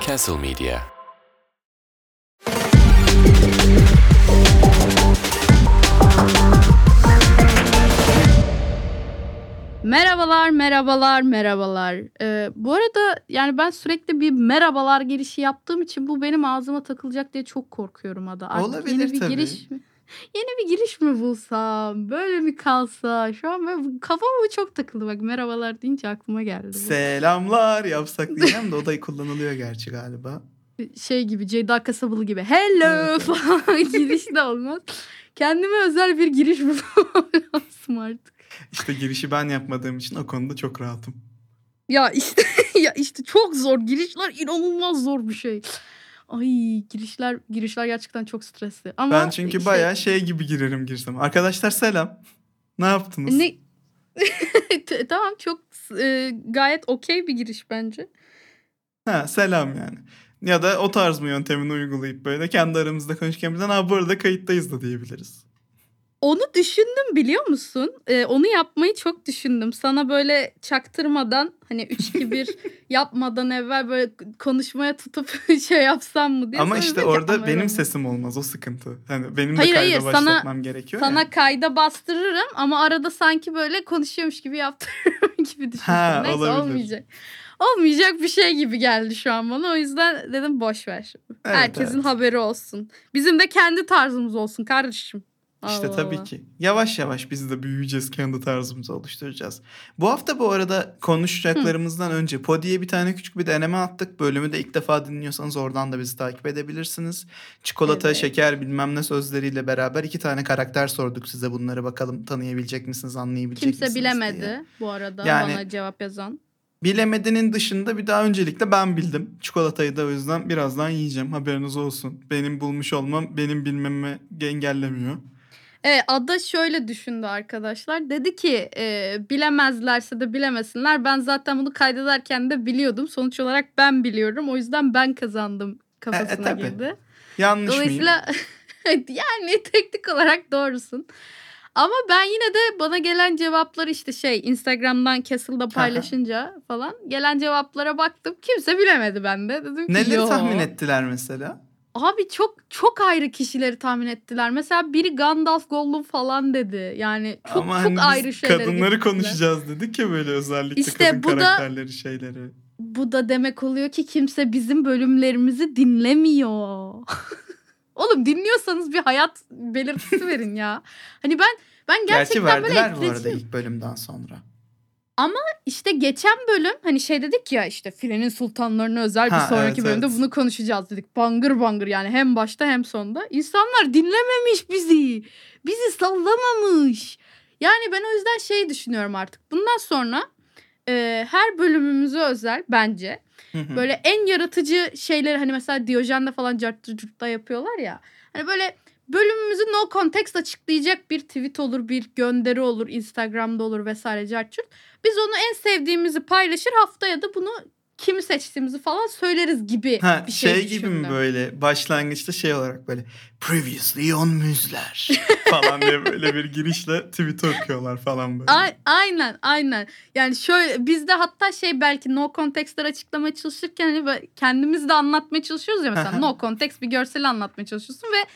Castle Media. Merhabalar, merhabalar, merhabalar. Ee, bu arada yani ben sürekli bir merhabalar girişi yaptığım için bu benim ağzıma takılacak diye çok korkuyorum Ada. Artık Olabilir yeni bir tabii. giriş mi? Yeni bir giriş mi bulsam? Böyle mi kalsa? Şu an böyle kafama bu çok takıldı. Bak merhabalar deyince aklıma geldi. bu. Selamlar yapsak diyeceğim de o da kullanılıyor gerçi galiba. şey gibi Ceyda Kasabalı gibi hello evet. falan giriş de olmaz. Kendime özel bir giriş bulmam lazım artık. İşte girişi ben yapmadığım için o konuda çok rahatım. Ya işte ya işte çok zor girişler inanılmaz zor bir şey. Ay girişler girişler gerçekten çok stresli. Ama ben çünkü işte- bayağı şey gibi girerim girsem. Arkadaşlar selam. Ne yaptınız? ne tamam çok e, gayet okey bir giriş bence. Ha selam yani. Ya da o tarz mı yöntemini uygulayıp böyle kendi aramızda konuşurken birden ha bu arada kayıttayız da diyebiliriz. Onu düşündüm biliyor musun? Ee, onu yapmayı çok düşündüm. Sana böyle çaktırmadan hani 3 2 1 yapmadan evvel böyle konuşmaya tutup şey yapsam mı diye. Ama işte orada "Ama benim öyle sesim olmaz o sıkıntı. Hani benim de Hayır, kayda hayır, sana- başlatmam gerekiyor Sana ya. kayda bastırırım ama arada sanki böyle konuşuyormuş gibi yaptırırım gibi düşündüm. Ha, Neyse olabilir. olmayacak. Olmayacak bir şey gibi geldi şu an bana. O yüzden dedim boş ver. Evet, Herkesin evet. haberi olsun. Bizim de kendi tarzımız olsun kardeşim. İşte Allah tabii Allah. ki. Yavaş yavaş biz de büyüyeceğiz, kendi tarzımızı oluşturacağız. Bu hafta bu arada konuşacaklarımızdan önce Podi'ye bir tane küçük bir deneme attık. Bölümü de ilk defa dinliyorsanız oradan da bizi takip edebilirsiniz. Çikolata, Evet. şeker bilmem ne sözleriyle beraber iki tane karakter sorduk size. Bunları bakalım tanıyabilecek misiniz, anlayabilecek Kimse misiniz bilemedi diye. bu arada Yani- bana cevap yazan. Bilemedinin dışında bir daha öncelikle ben bildim. Çikolatayı da o yüzden birazdan yiyeceğim. Haberiniz olsun. Benim bulmuş olmam benim bilmemi engellemiyor. Evet Ada şöyle düşündü arkadaşlar. Dedi ki e, bilemezlerse de bilemesinler. Ben zaten bunu kaydederken de biliyordum. Sonuç olarak ben biliyorum. O yüzden ben kazandım kafasına tabii. girdi. Yanlış? Dolayısıyla yani teknik olarak doğrusun. Ama ben yine de bana gelen cevaplar işte şey Instagram'dan Castle'da paylaşınca falan gelen cevaplara baktım. Kimse bilemedi bende. Dedim ki Neleri "Yo." tahmin ettiler mesela? Abi çok çok ayrı kişileri tahmin ettiler. Mesela biri Gandalf Gollum falan dedi. Yani çok Ama çok hani ayrı şeyleri kadınları getirdiler. konuşacağız dedik ya böyle özellikle İşte kadın bu da- karakterleri şeyleri. Bu da demek oluyor ki kimse bizim bölümlerimizi dinlemiyor. Oğlum dinliyorsanız bir hayat belirtisi verin ya. Hani ben ben Gerçi gerçekten böyle verdiler bu arada etkileşim. ilk bölümden sonra. İşte geçen bölüm hani şey dedik ya işte filenin sultanlarına özel bir Ha, sonraki evet, bölümde evet. bunu konuşacağız dedik. Bangır bangır yani hem başta hem sonda. İnsanlar dinlememiş bizi. Bizi sallamamış. Yani ben o yüzden şey düşünüyorum artık. Bundan sonra e, her bölümümüze özel bence Hı hı. böyle en yaratıcı şeyleri hani mesela Diyojen'de falan cartta curtta yapıyorlar ya. Hani böyle bölümümüzü no context açıklayacak bir tweet olur, bir gönderi olur, Instagram'da olur vesaire cart curt. Biz onu en sevdiğimizi paylaşır haftaya da bunu kimi seçtiğimizi falan söyleriz gibi Ha, bir şey, şey, gibi mi böyle başlangıçta şey olarak böyle previously on müzler falan diye böyle bir girişle tweet okuyorlar falan böyle. A- aynen aynen. Yani şöyle bizde hatta şey belki no context'ler açıklamaya çalışırken hani kendimiz de anlatmaya çalışıyoruz ya mesela no context bir görseli anlatmaya çalışıyorsun ve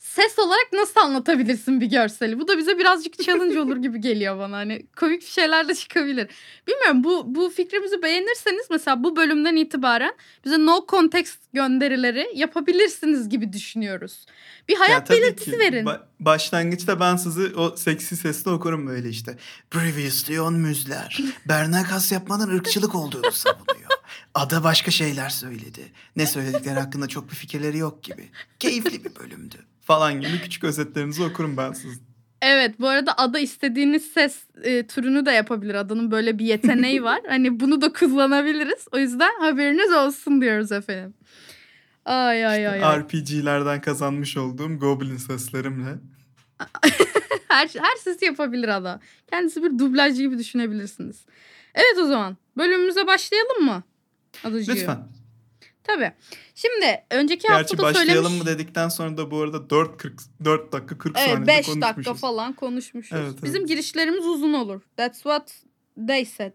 ses olarak nasıl anlatabilirsin bir görseli? Bu da bize birazcık challenge olur gibi geliyor bana. Hani komik şeyler de çıkabilir. Bilmiyorum bu bu fikrimizi beğenirseniz mesela bu bölümden itibaren bize no context gönderileri yapabilirsiniz gibi düşünüyoruz. Bir Ya hayat tabii belirtisi ki. verin. Ba- başlangıçta ben sizi o seksi sesle okurum böyle işte. Previously on müzler. Berna kas yapmanın ırkçılık olduğunu savunuyor. Ada başka şeyler söyledi. Ne söyledikleri hakkında çok bir fikirleri yok gibi. Keyifli bir bölümdü. Falan gibi küçük özetlerinizi okurum ben sizin. Evet bu arada ada istediğiniz ses e, türünü de yapabilir. Adanın böyle bir yeteneği var. hani bunu da kullanabiliriz. O yüzden haberiniz olsun diyoruz efendim. Ay ay ay. ay. RPG'lerden kazanmış olduğum goblin seslerimle. her, her sesi yapabilir ada. Kendisi bir dublajcı gibi düşünebilirsiniz. Evet o zaman bölümümüze başlayalım mı? Adacığım. Lütfen. Tabii. Şimdi önceki Gerçi hafta da başlayalım söylemiş. mı dedikten sonra da bu arada 4, 40, 4 dakika 40 Evet saniyede 5 konuşmuşuz. dakika falan konuşmuşuz. Evet, evet. Bizim girişlerimiz uzun olur. That's what they said.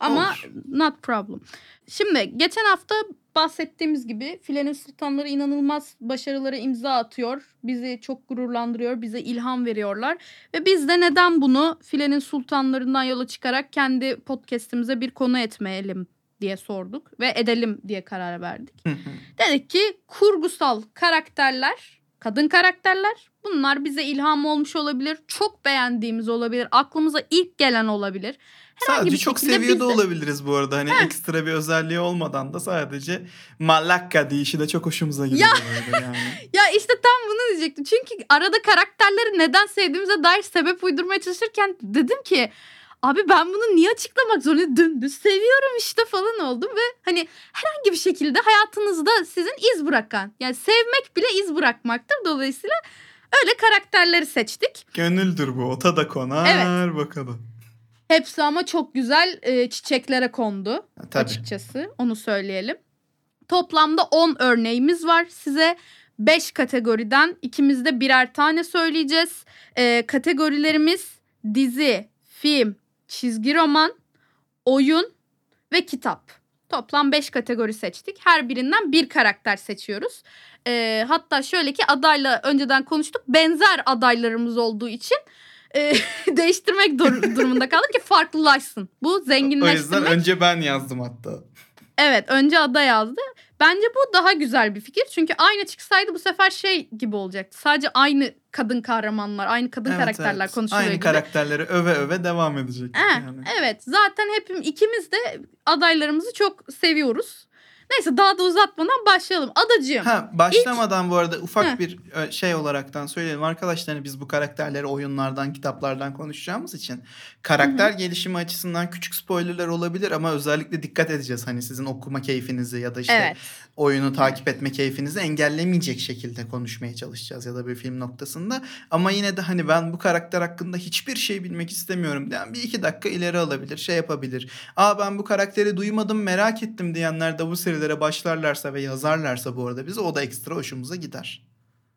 Ama Olur. not problem. Şimdi geçen hafta bahsettiğimiz gibi Filenin Sultanları inanılmaz başarılara imza atıyor. Bizi çok gururlandırıyor, bize ilham veriyorlar. Ve biz de neden bunu Filenin Sultanlarından yola çıkarak kendi podcastimize bir konu etmeyelim diye sorduk. Ve edelim diye karar verdik. Hı hı. Dedik ki kurgusal karakterler, kadın karakterler bunlar bize ilham olmuş olabilir. Çok beğendiğimiz olabilir. Aklımıza ilk gelen olabilir. Herhangi Sadece bir çok seviyor da olabiliriz bu arada. Hani ekstra bir özelliği olmadan da sadece malakka deyişi de çok hoşumuza gidiyor. böyle yani. Ya işte tam bunu diyecektim. Çünkü arada karakterleri neden sevdiğimize dair sebep uydurmaya çalışırken dedim ki abi ben bunu niye açıklamak zorundayım? Dümdüz seviyorum işte falan oldum ve hani herhangi bir şekilde hayatınızda sizin iz bırakan yani sevmek bile iz bırakmaktır. Dolayısıyla öyle karakterleri seçtik. Gönüldür bu. Ota da konar bakalım. Hepsi ama çok güzel e, çiçeklere kondu. Ha, Tabii. açıkçası. Onu söyleyelim. Toplamda 10 örneğimiz var size. 5 kategoriden ikimiz de birer tane söyleyeceğiz. Ee, kategorilerimiz dizi, film, çizgi roman, oyun ve kitap. Toplam 5 kategori seçtik. Her birinden bir karakter seçiyoruz. Ee, hatta şöyle ki adayla önceden konuştuk. Benzer adaylarımız olduğu için e, değiştirmek dur- durumunda kaldık ki farklılaşsın. Bu O zenginleştirmek. yüzden önce ben yazdım hatta. Evet önce ada yazdı. Bence bu daha güzel bir fikir. Çünkü aynı çıksaydı bu sefer şey gibi olacaktı. Sadece aynı kadın kahramanlar, aynı kadın Evet, karakterler evet. konuşuluyor Aynı gibi. karakterleri öve öve devam edecek. Yani. Evet zaten hepim ikimiz de adaylarımızı çok seviyoruz. Neyse daha da uzatmadan başlayalım. Adacığım. Ha başlamadan bu arada ufak Heh. bir e, şey olaraktan söyleyelim. Arkadaşlar hani biz bu karakterleri oyunlardan, kitaplardan konuşacağımız için karakter gelişimi açısından küçük spoilerler olabilir ama özellikle dikkat edeceğiz. Hani sizin okuma keyfinizi ya da işte Evet. oyunu takip etme keyfinizi engellemeyecek şekilde konuşmaya çalışacağız ya da bir film noktasında. Ama yine de hani ben bu karakter hakkında hiçbir şey bilmek istemiyorum diyen bir iki dakika ileri alabilir, şey yapabilir. Aa ben bu karakteri duymadım merak ettim diyenler de bu serilere başlarlarsa ve yazarlarsa bu arada bize o da ekstra hoşumuza gider.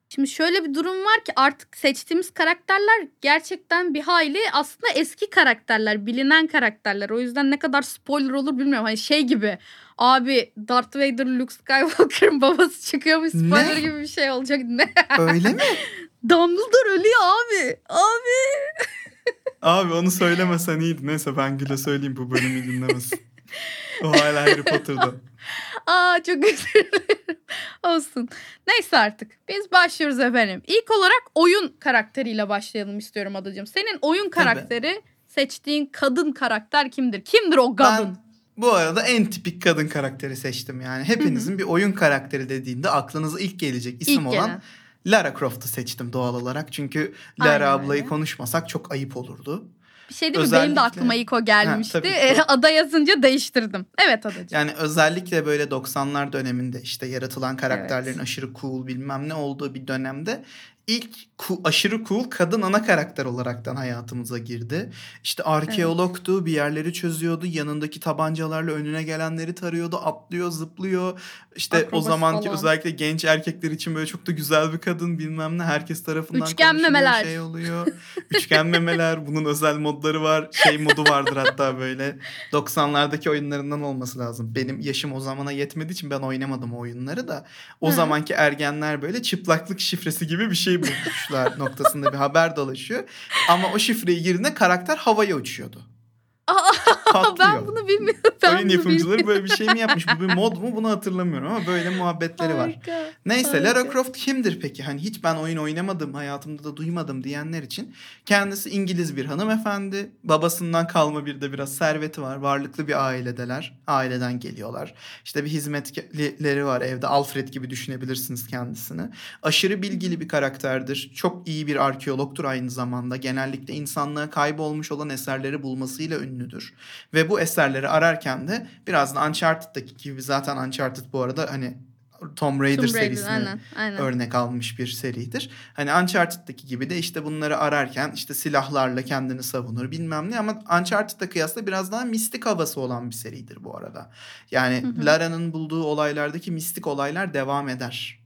Şimdi şöyle bir durum var ki artık seçtiğimiz karakterler gerçekten bir hayli aslında eski karakterler, bilinen karakterler. O yüzden ne kadar spoiler olur bilmiyorum. Hani şey gibi abi Darth Vader Luke Skywalker'ın babası çıkıyormuş spoiler Ne? gibi bir şey olacak. Ne? Öyle mi? Dumbledore ölüyor abi. Abi. Abi onu söylemesen iyiydi. Neyse ben Gül'e söyleyeyim bu bölümü dinlemesin. O hala Harry Potter'da. Aa çok özür dilerim. Olsun. Neyse artık. Biz başlıyoruz efendim. İlk olarak oyun karakteriyle başlayalım istiyorum adacığım. Senin oyun karakteri seçtiğin kadın karakter kimdir? Kimdir o kadın? Ben bu arada en tipik kadın karakteri seçtim yani. Hepinizin bir oyun karakteri dediğinde aklınıza ilk gelecek isim İlk olan gelen. Lara Croft'u seçtim doğal olarak. Çünkü Lara Aynen ablayı öyle. konuşmasak çok ayıp olurdu. Bir şey değil mi? Benim de aklıma ilk o gelmişti. Ha. Ee, Ada yazınca değiştirdim. Evet adacığım. Yani özellikle böyle 90'lar döneminde işte yaratılan karakterlerin aşırı cool bilmem ne olduğu bir dönemde ilk aşırı cool kadın ana karakter olaraktan hayatımıza girdi. İşte arkeologtu, bir yerleri çözüyordu, yanındaki tabancalarla önüne gelenleri tarıyordu, atlıyor, zıplıyor. İşte o Akrobasi zamanki falan. özellikle genç erkekler için böyle çok da güzel bir kadın bilmem ne herkes tarafından Üçgen memeler. şey oluyor. Üçgen memeler bunun özel modları var. Şey modu vardır hatta böyle 90'lardaki oyunlarından olması lazım. Benim yaşım o zamana yetmediği için ben oynamadım o oyunları da. O Hı. zamanki ergenler böyle çıplaklık şifresi gibi bir şey bulmuşlar noktasında bir haber dolaşıyor. Ama o şifreyi girdiğinde karakter havaya uçuyordu. Patlıyor. ben bunu bilmiyorum. Ben Oyun bunu yapımcıları bilmiyorum. böyle bir şey mi yapmış? Bu bir mod mu? Bunu hatırlamıyorum ama böyle muhabbetleri var. Harika. Neyse Lara Harika. Croft kimdir peki? Hani hiç ben oyun oynamadım, hayatımda da duymadım diyenler için. Kendisi İngiliz bir hanımefendi. Babasından kalma bir de biraz serveti var. Varlıklı bir ailedeler. Aileden geliyorlar. İşte bir hizmetleri var evde. Alfred gibi düşünebilirsiniz kendisini. Aşırı bilgili bir karakterdir. Çok iyi bir arkeologtur aynı zamanda. Genellikle insanlığa kaybolmuş olan eserleri bulmasıyla ünlüdür. Ve bu eserleri ararken de biraz da Uncharted'daki gibi zaten Uncharted bu arada hani Tomb Raider, Tomb Raider, serisine aynen, aynen. örnek almış bir seridir. Hani Uncharted'daki gibi de işte bunları ararken işte silahlarla kendini savunur bilmem ne ama Uncharted'da kıyasla biraz daha mistik havası olan bir seridir bu arada. Yani. Lara'nın bulduğu olaylardaki mistik olaylar devam eder.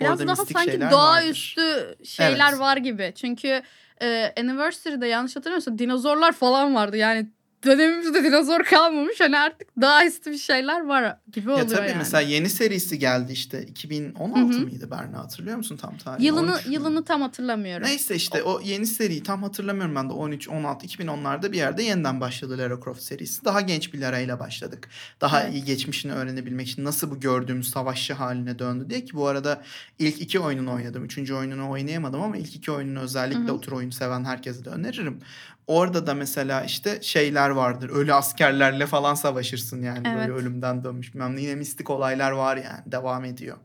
Biraz Orada daha sanki doğaüstü şeyler Evet. var gibi. Çünkü e, Anniversary'de yanlış hatırlamıyorsam dinozorlar falan vardı. Yani dönemimizde dinozor kalmamış. Hani artık daha üstü bir şeyler var gibi oluyor Ya tabii yani. mesela yeni serisi geldi işte 2016 Hı hı. mıydı Berna hatırlıyor musun tam tarihini? Yılını 13 mü? yılını tam hatırlamıyorum. Neyse işte o yeni seriyi tam hatırlamıyorum ben de 13, 16, 2010'larda bir yerde yeniden başladı Lara Croft serisi. Daha genç bir Lara ile başladık. Daha Evet. iyi geçmişini öğrenebilmek için nasıl bu gördüğümüz savaşçı haline döndü diye ki bu arada ilk iki oyununu oynadım. Üçüncü oyununu oynayamadım ama ilk iki oyununu özellikle Hı hı. o tür oyun seven herkese de öneririm. Orada da mesela işte şeyler vardır. Ölü askerlerle falan savaşırsın yani. Böyle Evet. ölümden dönmüş. Bilmem ne. Yine mistik olaylar var yani. Devam ediyor.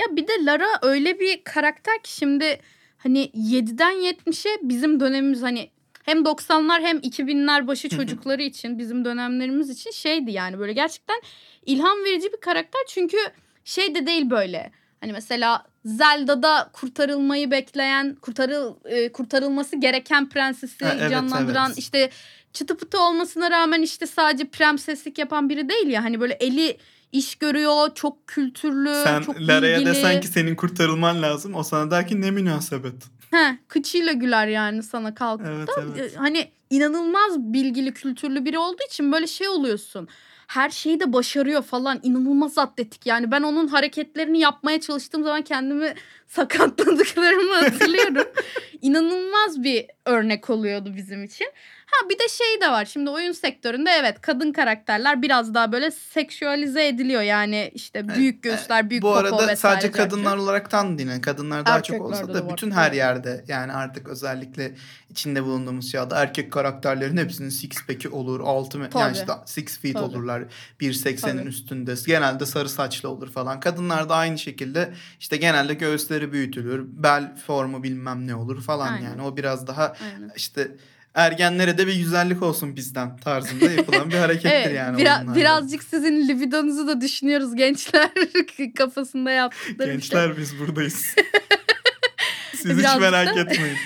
Ya bir de Lara öyle bir karakter ki şimdi hani 7'den 70'e bizim dönemimiz hani hem 90'lar hem 2000'ler başı çocukları için bizim dönemlerimiz için şeydi yani böyle gerçekten ilham verici bir karakter çünkü şey de değil böyle hani mesela Zelda'da kurtarılmayı bekleyen kurtarıl e, kurtarılması gereken prensesi Ha, evet, canlandıran evet. işte çıtı pıtı olmasına rağmen işte sadece prenseslik yapan biri değil ya hani böyle eli iş görüyor çok kültürlü Sen çok Lara'ya bilgili. desen ki senin kurtarılman lazım. O sana der ki ne münasebet. He, kıçıyla güler yani sana kalkıp Evet, da. evet. Hani inanılmaz bilgili, kültürlü biri olduğu için böyle şey oluyorsun. Her şeyi de başarıyor falan. inanılmaz atletik. Yani ben onun hareketlerini yapmaya çalıştığım zaman kendimi sakatladıklarımı hatırlıyorum. İnanılmaz bir örnek oluyordu bizim için. Ha bir de şey de var. Şimdi oyun sektöründe evet kadın karakterler biraz daha böyle seksüalize ediliyor. Yani işte büyük göğüsler, büyük Bu popo arada vesaire. sadece derken. kadınlar olaraktan değil. Yani kadınlar daha çok olsa da var. bütün her yerde yani artık özellikle içinde bulunduğumuz çağda erkek karakterlerin hepsinin six pack'i olur. Altı me- yani Tabii. işte six feet Tabii. olurlar. 1.80'in Tabii. üstünde. Genelde sarı saçlı olur falan. Kadınlar da aynı şekilde işte genelde göğüsleri büyütülür. Bel formu bilmem ne olur falan Aynen. yani. O biraz daha Aynen. işte ergenlere de bir güzellik olsun bizden tarzında yapılan bir harekettir Evet, yani. bira- birazcık sizin libidonuzu da düşünüyoruz gençler kafasında yaptıkları bir şey. Gençler biz buradayız. Siz hiç Birazcık merak da- etmeyin.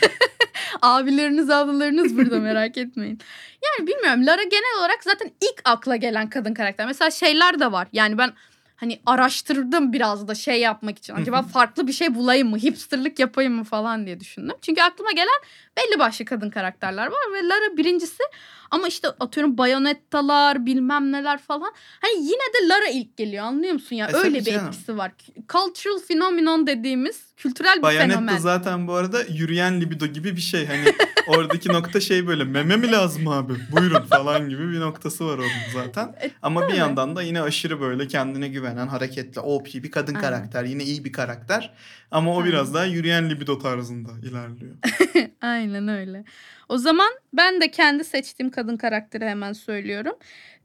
Abileriniz, ablalarınız burada merak etmeyin. Yani bilmiyorum Lara genel olarak zaten ilk akla gelen kadın karakter. Mesela şeyler de var. Yani ben hani araştırdım biraz da şey yapmak için. Acaba farklı bir şey bulayım mı? Hipsterlık yapayım mı falan diye düşündüm. Çünkü aklıma gelen belli başlı kadın karakterler var ve Lara birincisi ama işte atıyorum bayonettalar bilmem neler falan. Hani yine de Lara ilk geliyor anlıyor musun ya? E, Öyle bir canım. etkisi var. Cultural phenomenon dediğimiz kültürel bir Bayonetta fenomen. zaten bu arada yürüyen libido gibi bir şey. Hani oradaki nokta şey böyle meme mi lazım abi? Buyurun falan gibi bir noktası var onun zaten. E, Ama bir tabii. yandan da yine aşırı böyle kendine güvenen, hareketli, OP bir kadın Aynen. karakter. Yine iyi bir karakter. Ama o Aynen. biraz daha yürüyen libido tarzında ilerliyor. Aynen öyle. O zaman ben de kendi seçtiğim kadın karakteri hemen söylüyorum.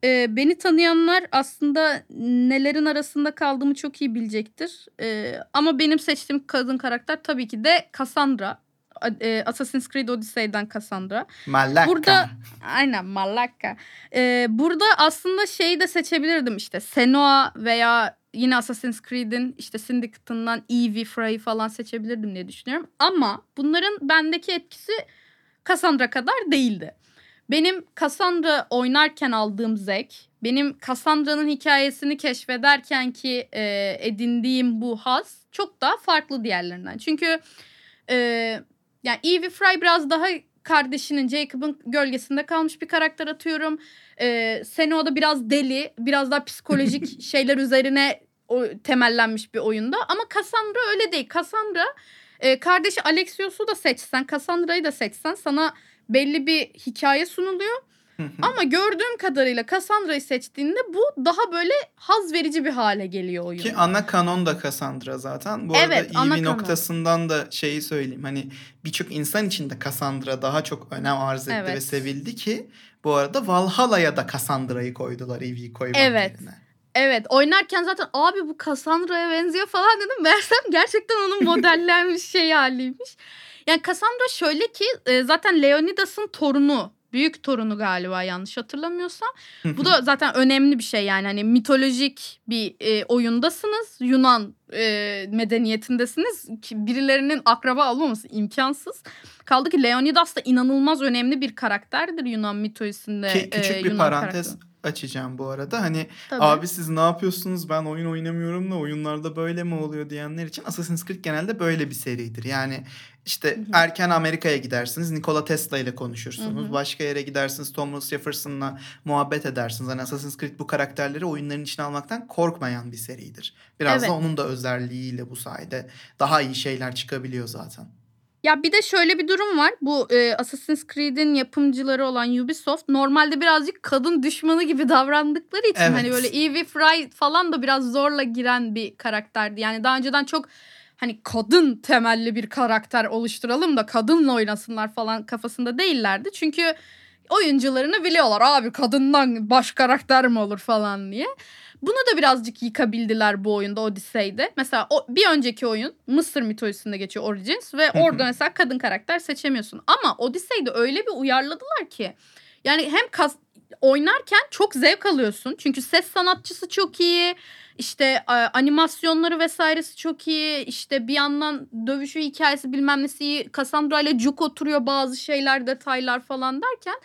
Ee, beni tanıyanlar aslında nelerin arasında kaldığımı çok iyi bilecektir. Ee, ama benim seçtiğim kadın karakter tabii ki de Cassandra. E, Assassin's Creed Odyssey'den Cassandra. Malaka. Burada aynen Malaka. Ee, burada aslında şeyi de seçebilirdim işte Senua veya yine Assassin's Creed'in işte Syndicate'ından Evie, Frey falan seçebilirdim diye düşünüyorum. Ama bunların bendeki etkisi Cassandra kadar değildi. Benim Cassandra oynarken aldığım zevk, benim Cassandra'nın hikayesini keşfederken ki e, edindiğim bu haz çok daha farklı diğerlerinden. Çünkü e, yani Evie Frey biraz daha kardeşinin Jacob'ın gölgesinde kalmış bir karakter atıyorum. Ee, Senua da biraz deli, biraz daha psikolojik şeyler üzerine o, temellenmiş bir oyunda. Ama Cassandra öyle değil. Cassandra e, kardeşi Alexios'u da seçsen, Cassandra'yı da seçsen sana belli bir hikaye sunuluyor. Ama gördüğüm kadarıyla Cassandra'yı seçtiğinde bu daha böyle haz verici bir hale geliyor oyunda. Ki ana kanon da Cassandra zaten. Bu Evet, arada ana iyi bir kanon. noktasından da şeyi söyleyeyim. Hani birçok insan için de Cassandra daha çok önem arz etti Evet. ve sevildi ki bu arada Valhalla'ya da Cassandra'yı koydular Eevee'yi koymak Evet. yerine. Evet oynarken zaten abi bu Cassandra'ya benziyor falan dedim. Meğersem gerçekten onun modellenmiş şey haliymiş. Yani Cassandra şöyle ki e, zaten Leonidas'ın torunu. Büyük torunu galiba yanlış hatırlamıyorsam. Bu da zaten önemli bir şey yani hani mitolojik bir e, oyundasınız. Yunan e, medeniyetindesiniz. Ki birilerinin akraba olmaması imkansız. Kaldı ki Leonidas da inanılmaz önemli bir karakterdir Yunan mitolojisinde. Ki küçük e, bir Yunan parantez karakteri. Açacağım bu arada. Hani Tabii. abi siz ne yapıyorsunuz ben oyun oynamıyorum da oyunlarda böyle mi oluyor diyenler için Assassin's Creed genelde böyle bir seridir. Yani işte Hı hı. erken Amerika'ya gidersiniz Nikola Tesla ile konuşursunuz. Hı hı. Başka yere gidersiniz Thomas Jefferson'la muhabbet edersiniz. Hani Assassin's Creed bu karakterleri oyunların içine almaktan korkmayan bir seridir. Biraz Evet. da onun da özelliğiyle bu sayede daha iyi şeyler çıkabiliyor zaten. Ya bir de şöyle bir durum var. Bu e, Assassin's Creed'in yapımcıları olan Ubisoft normalde birazcık kadın düşmanı gibi davrandıkları için Evet. hani böyle Evie Fry falan da biraz zorla giren bir karakterdi. Yani daha önceden çok hani kadın temelli bir karakter oluşturalım da kadınla oynasınlar falan kafasında değillerdi. Çünkü oyuncularını biliyorlar abi kadından baş karakter mi olur falan diye. Bunu da birazcık yıkabildiler bu oyunda Odyssey'de. Mesela o, bir önceki oyun Mısır mitolojisinde geçiyor Origins ve orada mesela kadın karakter seçemiyorsun. Ama Odyssey'de öyle bir uyarladılar ki yani hem kas, oynarken çok zevk alıyorsun. Çünkü ses sanatçısı çok iyi. İşte animasyonları vesairesi çok iyi. İşte bir yandan dövüşü hikayesi bilmem nesi iyi. Cassandra ile cuk oturuyor bazı şeyler detaylar falan derken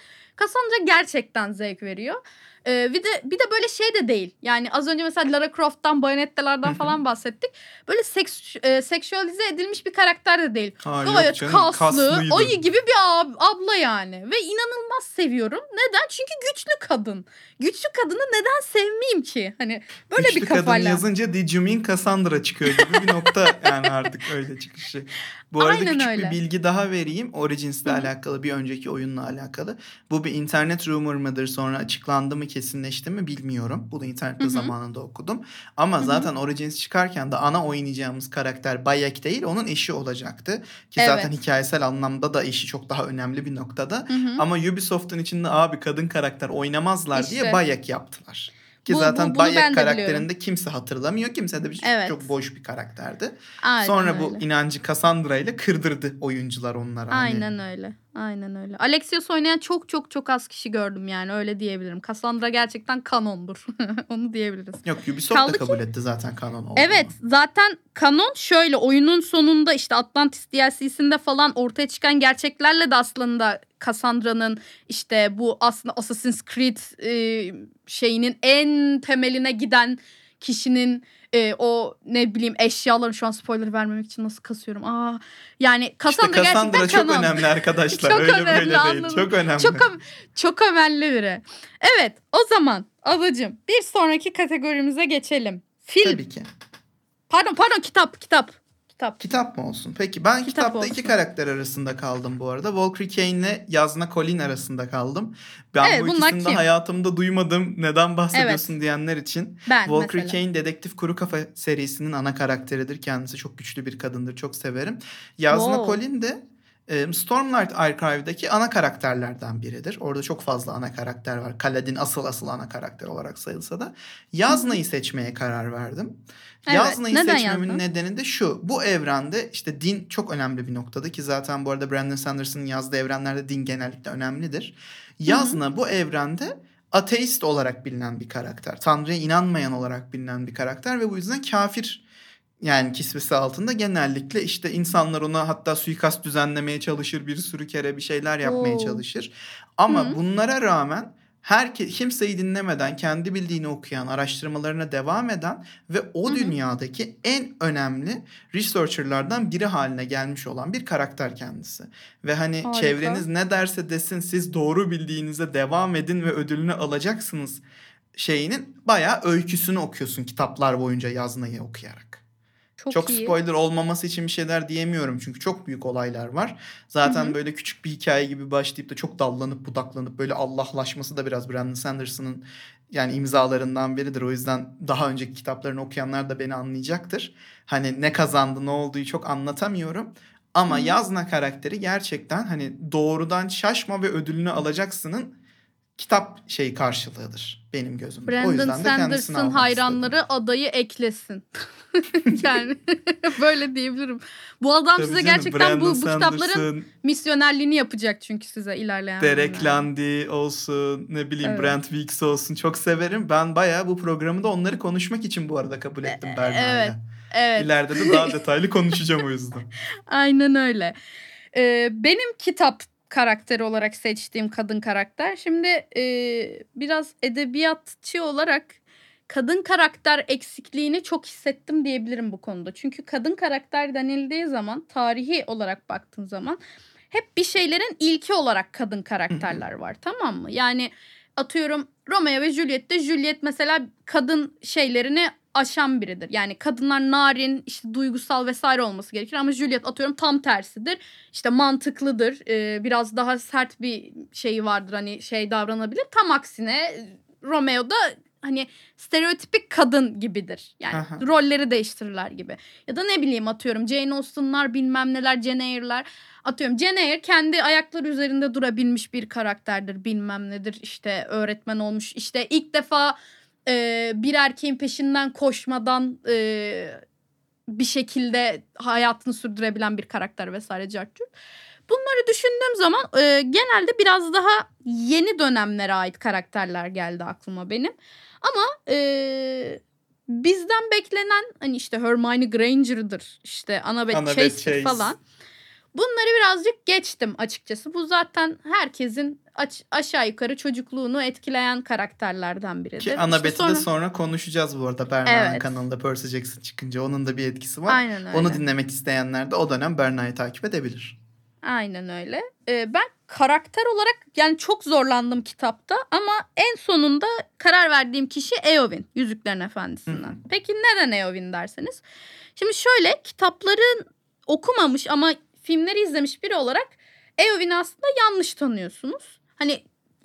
Cassandra gerçekten zevk veriyor. Ee, bir de bir de böyle şey de değil. Yani az önce mesela Lara Croft'tan, Bayonette'lerden falan bahsettik. Böyle seks, e, seksüelize edilmiş bir karakter de değil. Ha, Gayet kaslı, kaslıydı. ayı gibi bir ab- abla yani. Ve inanılmaz seviyorum. Neden? Çünkü güçlü kadın. Güçlü kadını neden sevmeyeyim ki? Hani böyle Güçlü bir kadın kafayla. yazınca Did you mean Cassandra çıkıyor gibi bir nokta yani artık öyle çıkışı. Bu arada Aynen küçük öyle. bir bilgi daha vereyim. Origins'le Hı hı. alakalı bir önceki oyunla alakalı. Bu bir internet rumor mıdır sonra açıklandı mı kesinleşti mi bilmiyorum. Bunu internette Hı hı. zamanında okudum. Ama Hı hı. zaten Origins çıkarken de ana oynayacağımız karakter Bayek değil onun eşi olacaktı. Ki Evet. zaten hikayesel anlamda da eşi çok daha önemli bir noktada. Hı hı. Ama Ubisoft'un içinde abi kadın karakter oynamazlar diye İşte. Bayek yaptılar. Ki Bu- bu- zaten ben Bayek de karakterinde biliyorum. kimse hatırlamıyor. Kimse de bir Evet. çok boş bir karakterdi. Aynen Sonra bu öyle. inancı Cassandra ile kırdırdı oyuncular onlara. Hani Aynen öyle. Aynen öyle. Alexios oynayan çok çok çok az kişi gördüm yani öyle diyebilirim. Cassandra gerçekten kanondur. Onu diyebiliriz. Yok Ubisoft Kaldı da ki- kabul etti zaten kanon olduğunu. Evet zaten kanon şöyle oyunun sonunda işte Atlantis DLC'sinde falan ortaya çıkan gerçeklerle de aslında Cassandra'nın işte bu aslında Assassin's Creed e, şeyinin en temeline giden kişinin e, o ne bileyim eşyaların şu an spoiler vermemek için nasıl kasıyorum. Aa yani İşte Cassandra, Cassandra gerçekten çok kanon. önemli arkadaşlar. Çok Öyle önemli, böyle değil. anladım. Çok önemli. Çok çok önemli biri. Evet o zaman ablacığım bir sonraki kategorimize geçelim. Film. Tabii ki. Pardon pardon kitap kitap. Kitap. Kitap mı olsun? Peki ben Kitap kitapta iki olsun. karakter arasında kaldım bu arada. Walker Kane ile Yazna Colin arasında kaldım. Ben Evet, bu ikisini de hayatımda duymadım. Neden bahsediyorsun diyenler için. Ben Walker mesela. Kane Dedektif Kuru Kafa serisinin ana karakteridir. Kendisi çok güçlü bir kadındır. Çok severim. Yazna Wow. Colin de Stormlight Archive'daki ana karakterlerden biridir. Orada çok fazla ana karakter var. Kaladin asıl asıl ana karakter olarak sayılsa da. Yazna'yı seçmeye karar verdim. Evet, Yazna'yı neden seçmemin Yazna? nedeni de şu. Bu evrende işte din çok önemli bir noktada ki zaten bu arada Brandon Sanders'ın yazdığı evrenlerde din genellikle önemlidir. Yazna bu evrende ateist olarak bilinen bir karakter. Tanrı'ya inanmayan olarak bilinen bir karakter ve bu yüzden kafir yani kisvesi altında genellikle işte insanlar ona hatta suikast düzenlemeye çalışır, bir sürü kere bir şeyler yapmaya Oo. çalışır. Ama Hı. bunlara rağmen herke kimseyi dinlemeden kendi bildiğini okuyan, araştırmalarına devam eden ve o Hı hı. dünyadaki en önemli researcherlardan biri haline gelmiş olan bir karakter kendisi. Ve hani Harika. çevreniz ne derse desin siz doğru bildiğinize devam edin ve ödülünü alacaksınız şeyinin bayağı öyküsünü okuyorsun kitaplar boyunca yazmayı okuyarak. Çok, Çok iyi. spoiler olmaması için bir şeyler diyemiyorum çünkü çok büyük olaylar var. Zaten Hı hı. böyle küçük bir hikaye gibi başlayıp da çok dallanıp budaklanıp böyle Allahlaşması da biraz Brandon Sanderson'ın yani imzalarından biridir. O yüzden daha önceki kitaplarını okuyanlar da beni anlayacaktır. Hani ne kazandı ne olduğu çok anlatamıyorum. Ama Hı hı. Yazna karakteri gerçekten hani doğrudan şaşma ve ödülünü alacaksının kitap şey karşılığıdır benim gözümde. o Brandon yüzden de almak hayranları istedim. adayı eklesin. yani böyle diyebilirim. Bu adam Tabii size canım, gerçekten bu, Brandon bu kitapların misyonerliğini yapacak çünkü size ilerleyen Derek. Landy olsun ne bileyim Evet. Brent Weeks olsun çok severim. Ben bayağı bu programı da onları konuşmak için bu arada kabul ettim Berna'yla. evet, Evet. İleride de daha detaylı konuşacağım o yüzden. Aynen öyle. Ee, benim kitap karakteri olarak seçtiğim kadın karakter. Şimdi e, biraz edebiyatçı olarak kadın karakter eksikliğini çok hissettim diyebilirim bu konuda. Çünkü kadın karakter denildiği zaman tarihi olarak baktığın zaman hep bir şeylerin ilki olarak kadın karakterler var tamam mı? Yani atıyorum Romeo ve Juliet'te Juliet mesela kadın şeylerini aşan biridir. Yani kadınlar narin, işte duygusal vesaire olması gerekir ama Juliet atıyorum tam tersidir. İşte mantıklıdır. Ee, biraz daha sert bir şeyi vardır hani şey davranabilir. Tam aksine Romeo da hani stereotipik kadın gibidir. Yani Aha. rolleri değiştirirler gibi. Ya da ne bileyim atıyorum Jane Austen'lar bilmem neler Jane Eyre'ler. Atıyorum Jane Eyre kendi ayakları üzerinde durabilmiş bir karakterdir bilmem nedir. İşte öğretmen olmuş. İşte ilk defa e, bir erkeğin peşinden koşmadan e, bir şekilde hayatını sürdürebilen bir karakter vesaire cartçuk. Bunları düşündüğüm zaman e, genelde biraz daha yeni dönemlere ait karakterler geldi aklıma benim. Ama e, bizden beklenen hani işte Hermione Granger'dır işte Annabeth, Annabeth Chase'dir Chase. falan. Bunları birazcık geçtim açıkçası. Bu zaten herkesin aç- aşağı yukarı çocukluğunu etkileyen karakterlerden biridir. Ki İşte Annabeth'i sonra- de sonra konuşacağız bu arada Berna'nın Evet. kanalında Percy Jackson çıkınca. Onun da bir etkisi var. Aynen öyle. Onu dinlemek isteyenler de o dönem Berna'yı takip edebilir. Aynen öyle. Ee, ben karakter olarak yani çok zorlandım kitapta ama en sonunda karar verdiğim kişi Eowyn Yüzüklerin Efendisi'nden. Hı. Peki neden Eowyn derseniz? Şimdi şöyle kitapların okumamış ama filmleri izlemiş biri olarak Eowyn'i aslında yanlış tanıyorsunuz. Hani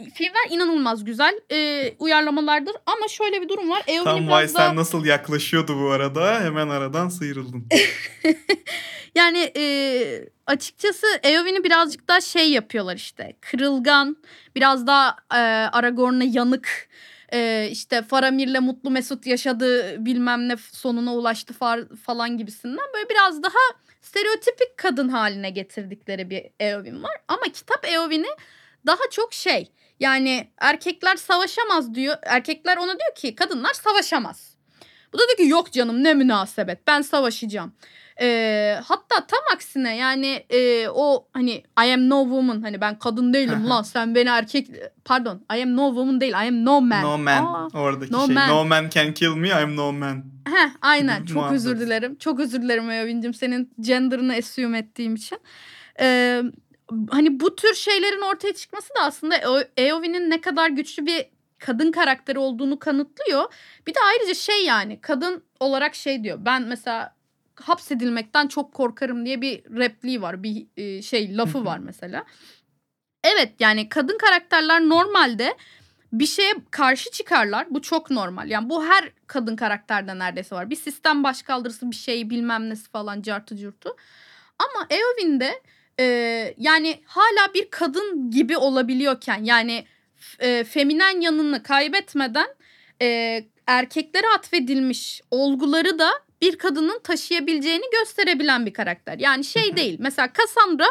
filmler inanılmaz güzel e, uyarlamalardır ama şöyle bir durum var. Eowyn'i Tam biraz Vay daha... sen nasıl yaklaşıyordu bu arada. Hemen aradan sıyrıldın. Yani e, açıkçası Eowyn'i birazcık daha şey yapıyorlar işte. Kırılgan, biraz daha e, Aragorn'a yanık. E, işte Faramir'le mutlu mesut yaşadı bilmem ne sonuna ulaştı falan gibisinden. Böyle biraz daha stereotipik kadın haline getirdikleri bir Eowyn var. Ama kitap Eowyn'i daha çok şey yani erkekler savaşamaz diyor. Erkekler ona diyor ki kadınlar savaşamaz. Bu da diyor ki yok canım ne münasebet ben savaşacağım. Ee, hatta tam aksine yani e, o hani I am no woman hani ben kadın değilim lan sen beni erkek pardon I am no woman değil I am no man. No man. Aa, Oradaki no şey. man. No man can kill me. I'm no man. Heh, aynen çok özür dilerim. Çok özür dilerim Eowyn'cim senin gender'ını assume ettiğim için. Ee, hani bu tür şeylerin ortaya çıkması da aslında Eo- Eowyn'in ne kadar güçlü bir kadın karakteri olduğunu kanıtlıyor. Bir de ayrıca şey yani kadın olarak şey diyor. Ben mesela hapsedilmekten çok korkarım diye bir repliği var. Bir e, şey lafı var mesela. Evet yani kadın karakterler normalde bir şeye karşı çıkarlar. Bu çok normal. Yani bu her kadın karakterde neredeyse var. Bir sistem başkaldırısı bir şey bilmem nesi falan cartı curtu. Ama Eowyn'de e, yani hala bir kadın gibi olabiliyorken yani e, feminen yanını kaybetmeden e, erkeklere atfedilmiş olguları da bir kadının taşıyabileceğini gösterebilen bir karakter. Yani şey değil. Mesela Cassandra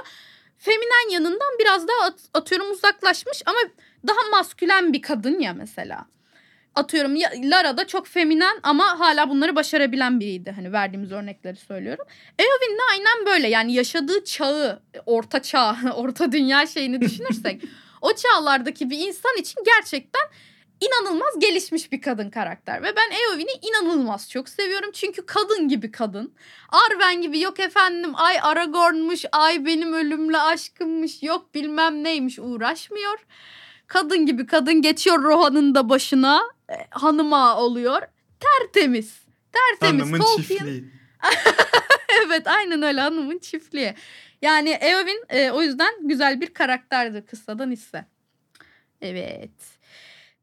feminen yanından biraz daha at- atıyorum uzaklaşmış ama daha maskülen bir kadın ya mesela. Atıyorum ya, Lara da çok feminen ama hala bunları başarabilen biriydi. Hani verdiğimiz örnekleri söylüyorum. Eowyn de aynen böyle yani yaşadığı çağı, orta çağ, orta dünya şeyini düşünürsek o çağlardaki bir insan için gerçekten inanılmaz gelişmiş bir kadın karakter. Ve ben Eowyn'i inanılmaz çok seviyorum. Çünkü kadın gibi kadın. Arwen gibi yok efendim ay Aragorn'muş, ay benim ölümle aşkımmış, yok bilmem neymiş uğraşmıyor. Kadın gibi kadın geçiyor Rohan'ın da başına e, hanıma oluyor. Tertemiz. Tertemiz. Hanımın Tolkien- çiftliği. evet aynen öyle hanımın çiftliği. Yani Eowyn e, o yüzden güzel bir karakterdir kıssadan hisse. Evet.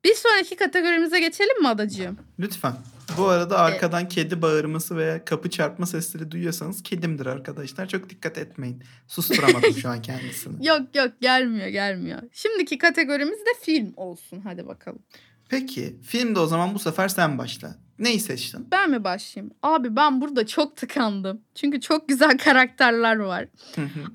Bir sonraki kategorimize geçelim mi adacığım? Lütfen. Bu arada arkadan kedi bağırması veya kapı çarpma sesleri duyuyorsanız kedimdir arkadaşlar. Çok dikkat etmeyin. Susturamadım şu an kendisini. Yok yok gelmiyor gelmiyor. Şimdiki kategorimiz de film olsun hadi bakalım. Peki filmde o zaman bu sefer sen başla. Neyi seçtin? Ben mi başlayayım? Abi ben burada çok tıkandım. Çünkü çok güzel karakterler var.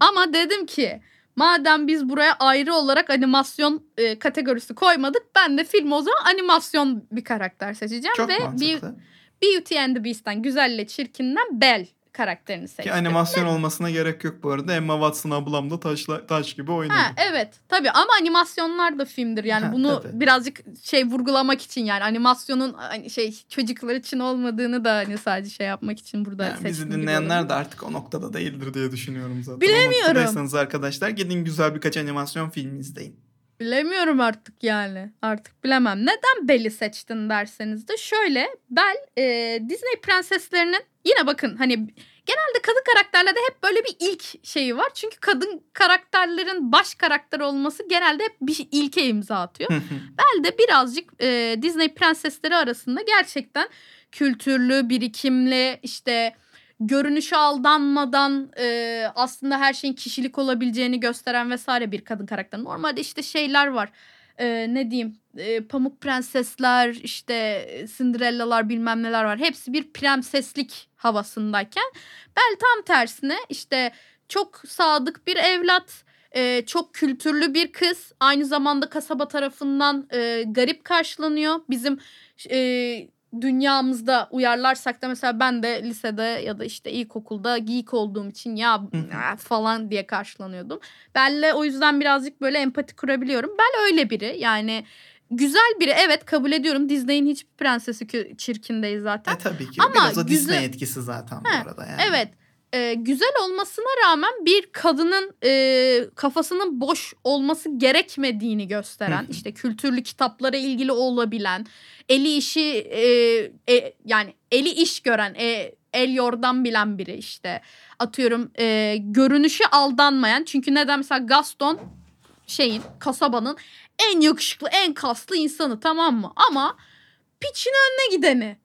Ama dedim ki madem biz buraya ayrı olarak animasyon e, kategorisi koymadık ben de film o zaman animasyon bir karakter seçeceğim Çok ve mantıklı. Beauty and the Beast'ten Güzelle Çirkin'den Belle karakterini seçtim. Ki animasyon olmasına gerek yok bu arada. Emma Watson ablam da taşla, taş gibi oynadı. Ha evet tabii ama animasyonlar da filmdir yani Ha, bunu tabii. birazcık şey vurgulamak için yani animasyonun hani şey çocuklar için olmadığını da hani sadece şey yapmak için burada Yani bizi dinleyenler de artık o noktada değildir diye düşünüyorum zaten. Bilemiyorum. Noktadaysanız arkadaşlar gidin güzel birkaç animasyon filmi izleyin. Bilemiyorum artık yani. Artık bilemem. Neden Belle'i seçtin derseniz de şöyle. Belle e, Disney prenseslerinin yine bakın hani genelde kadın karakterlerde hep böyle bir ilk şeyi var. Çünkü kadın karakterlerin baş karakter olması genelde hep bir ilke imza atıyor. Belle de birazcık e, Disney prensesleri arasında gerçekten kültürlü, birikimli, işte görünüşe aldanmadan e, aslında her şeyin kişilik olabileceğini gösteren vesaire bir kadın karakter. Normalde işte şeyler var. E, ne diyeyim? E, pamuk prensesler, işte e, Cinderella'lar bilmem neler var. Hepsi bir prenseslik havasındayken Belle tam tersine işte çok sadık bir evlat, e, çok kültürlü bir kız. Aynı zamanda kasaba tarafından e, garip karşılanıyor. Bizim e, dünyamızda uyarlarsak da mesela ben de lisede ya da işte ilkokulda geek olduğum için ya hı. falan diye karşılanıyordum. Belle'le o yüzden birazcık böyle empati kurabiliyorum. Belle öyle biri yani güzel biri evet kabul ediyorum. Disney'in hiçbir prensesi çirkin değil zaten. E tabii ki. Ama Biraz o güzel- Disney etkisi zaten He, bu arada yani. Evet. E, güzel olmasına rağmen bir kadının e, kafasının boş olması gerekmediğini gösteren işte kültürlü kitaplara ilgili olabilen eli işi e, e, yani eli iş gören e, el yordan bilen biri işte atıyorum e, görünüşü aldanmayan çünkü neden mesela Gaston şeyin kasabanın en yakışıklı en kaslı insanı tamam mı ama piçin önüne gideni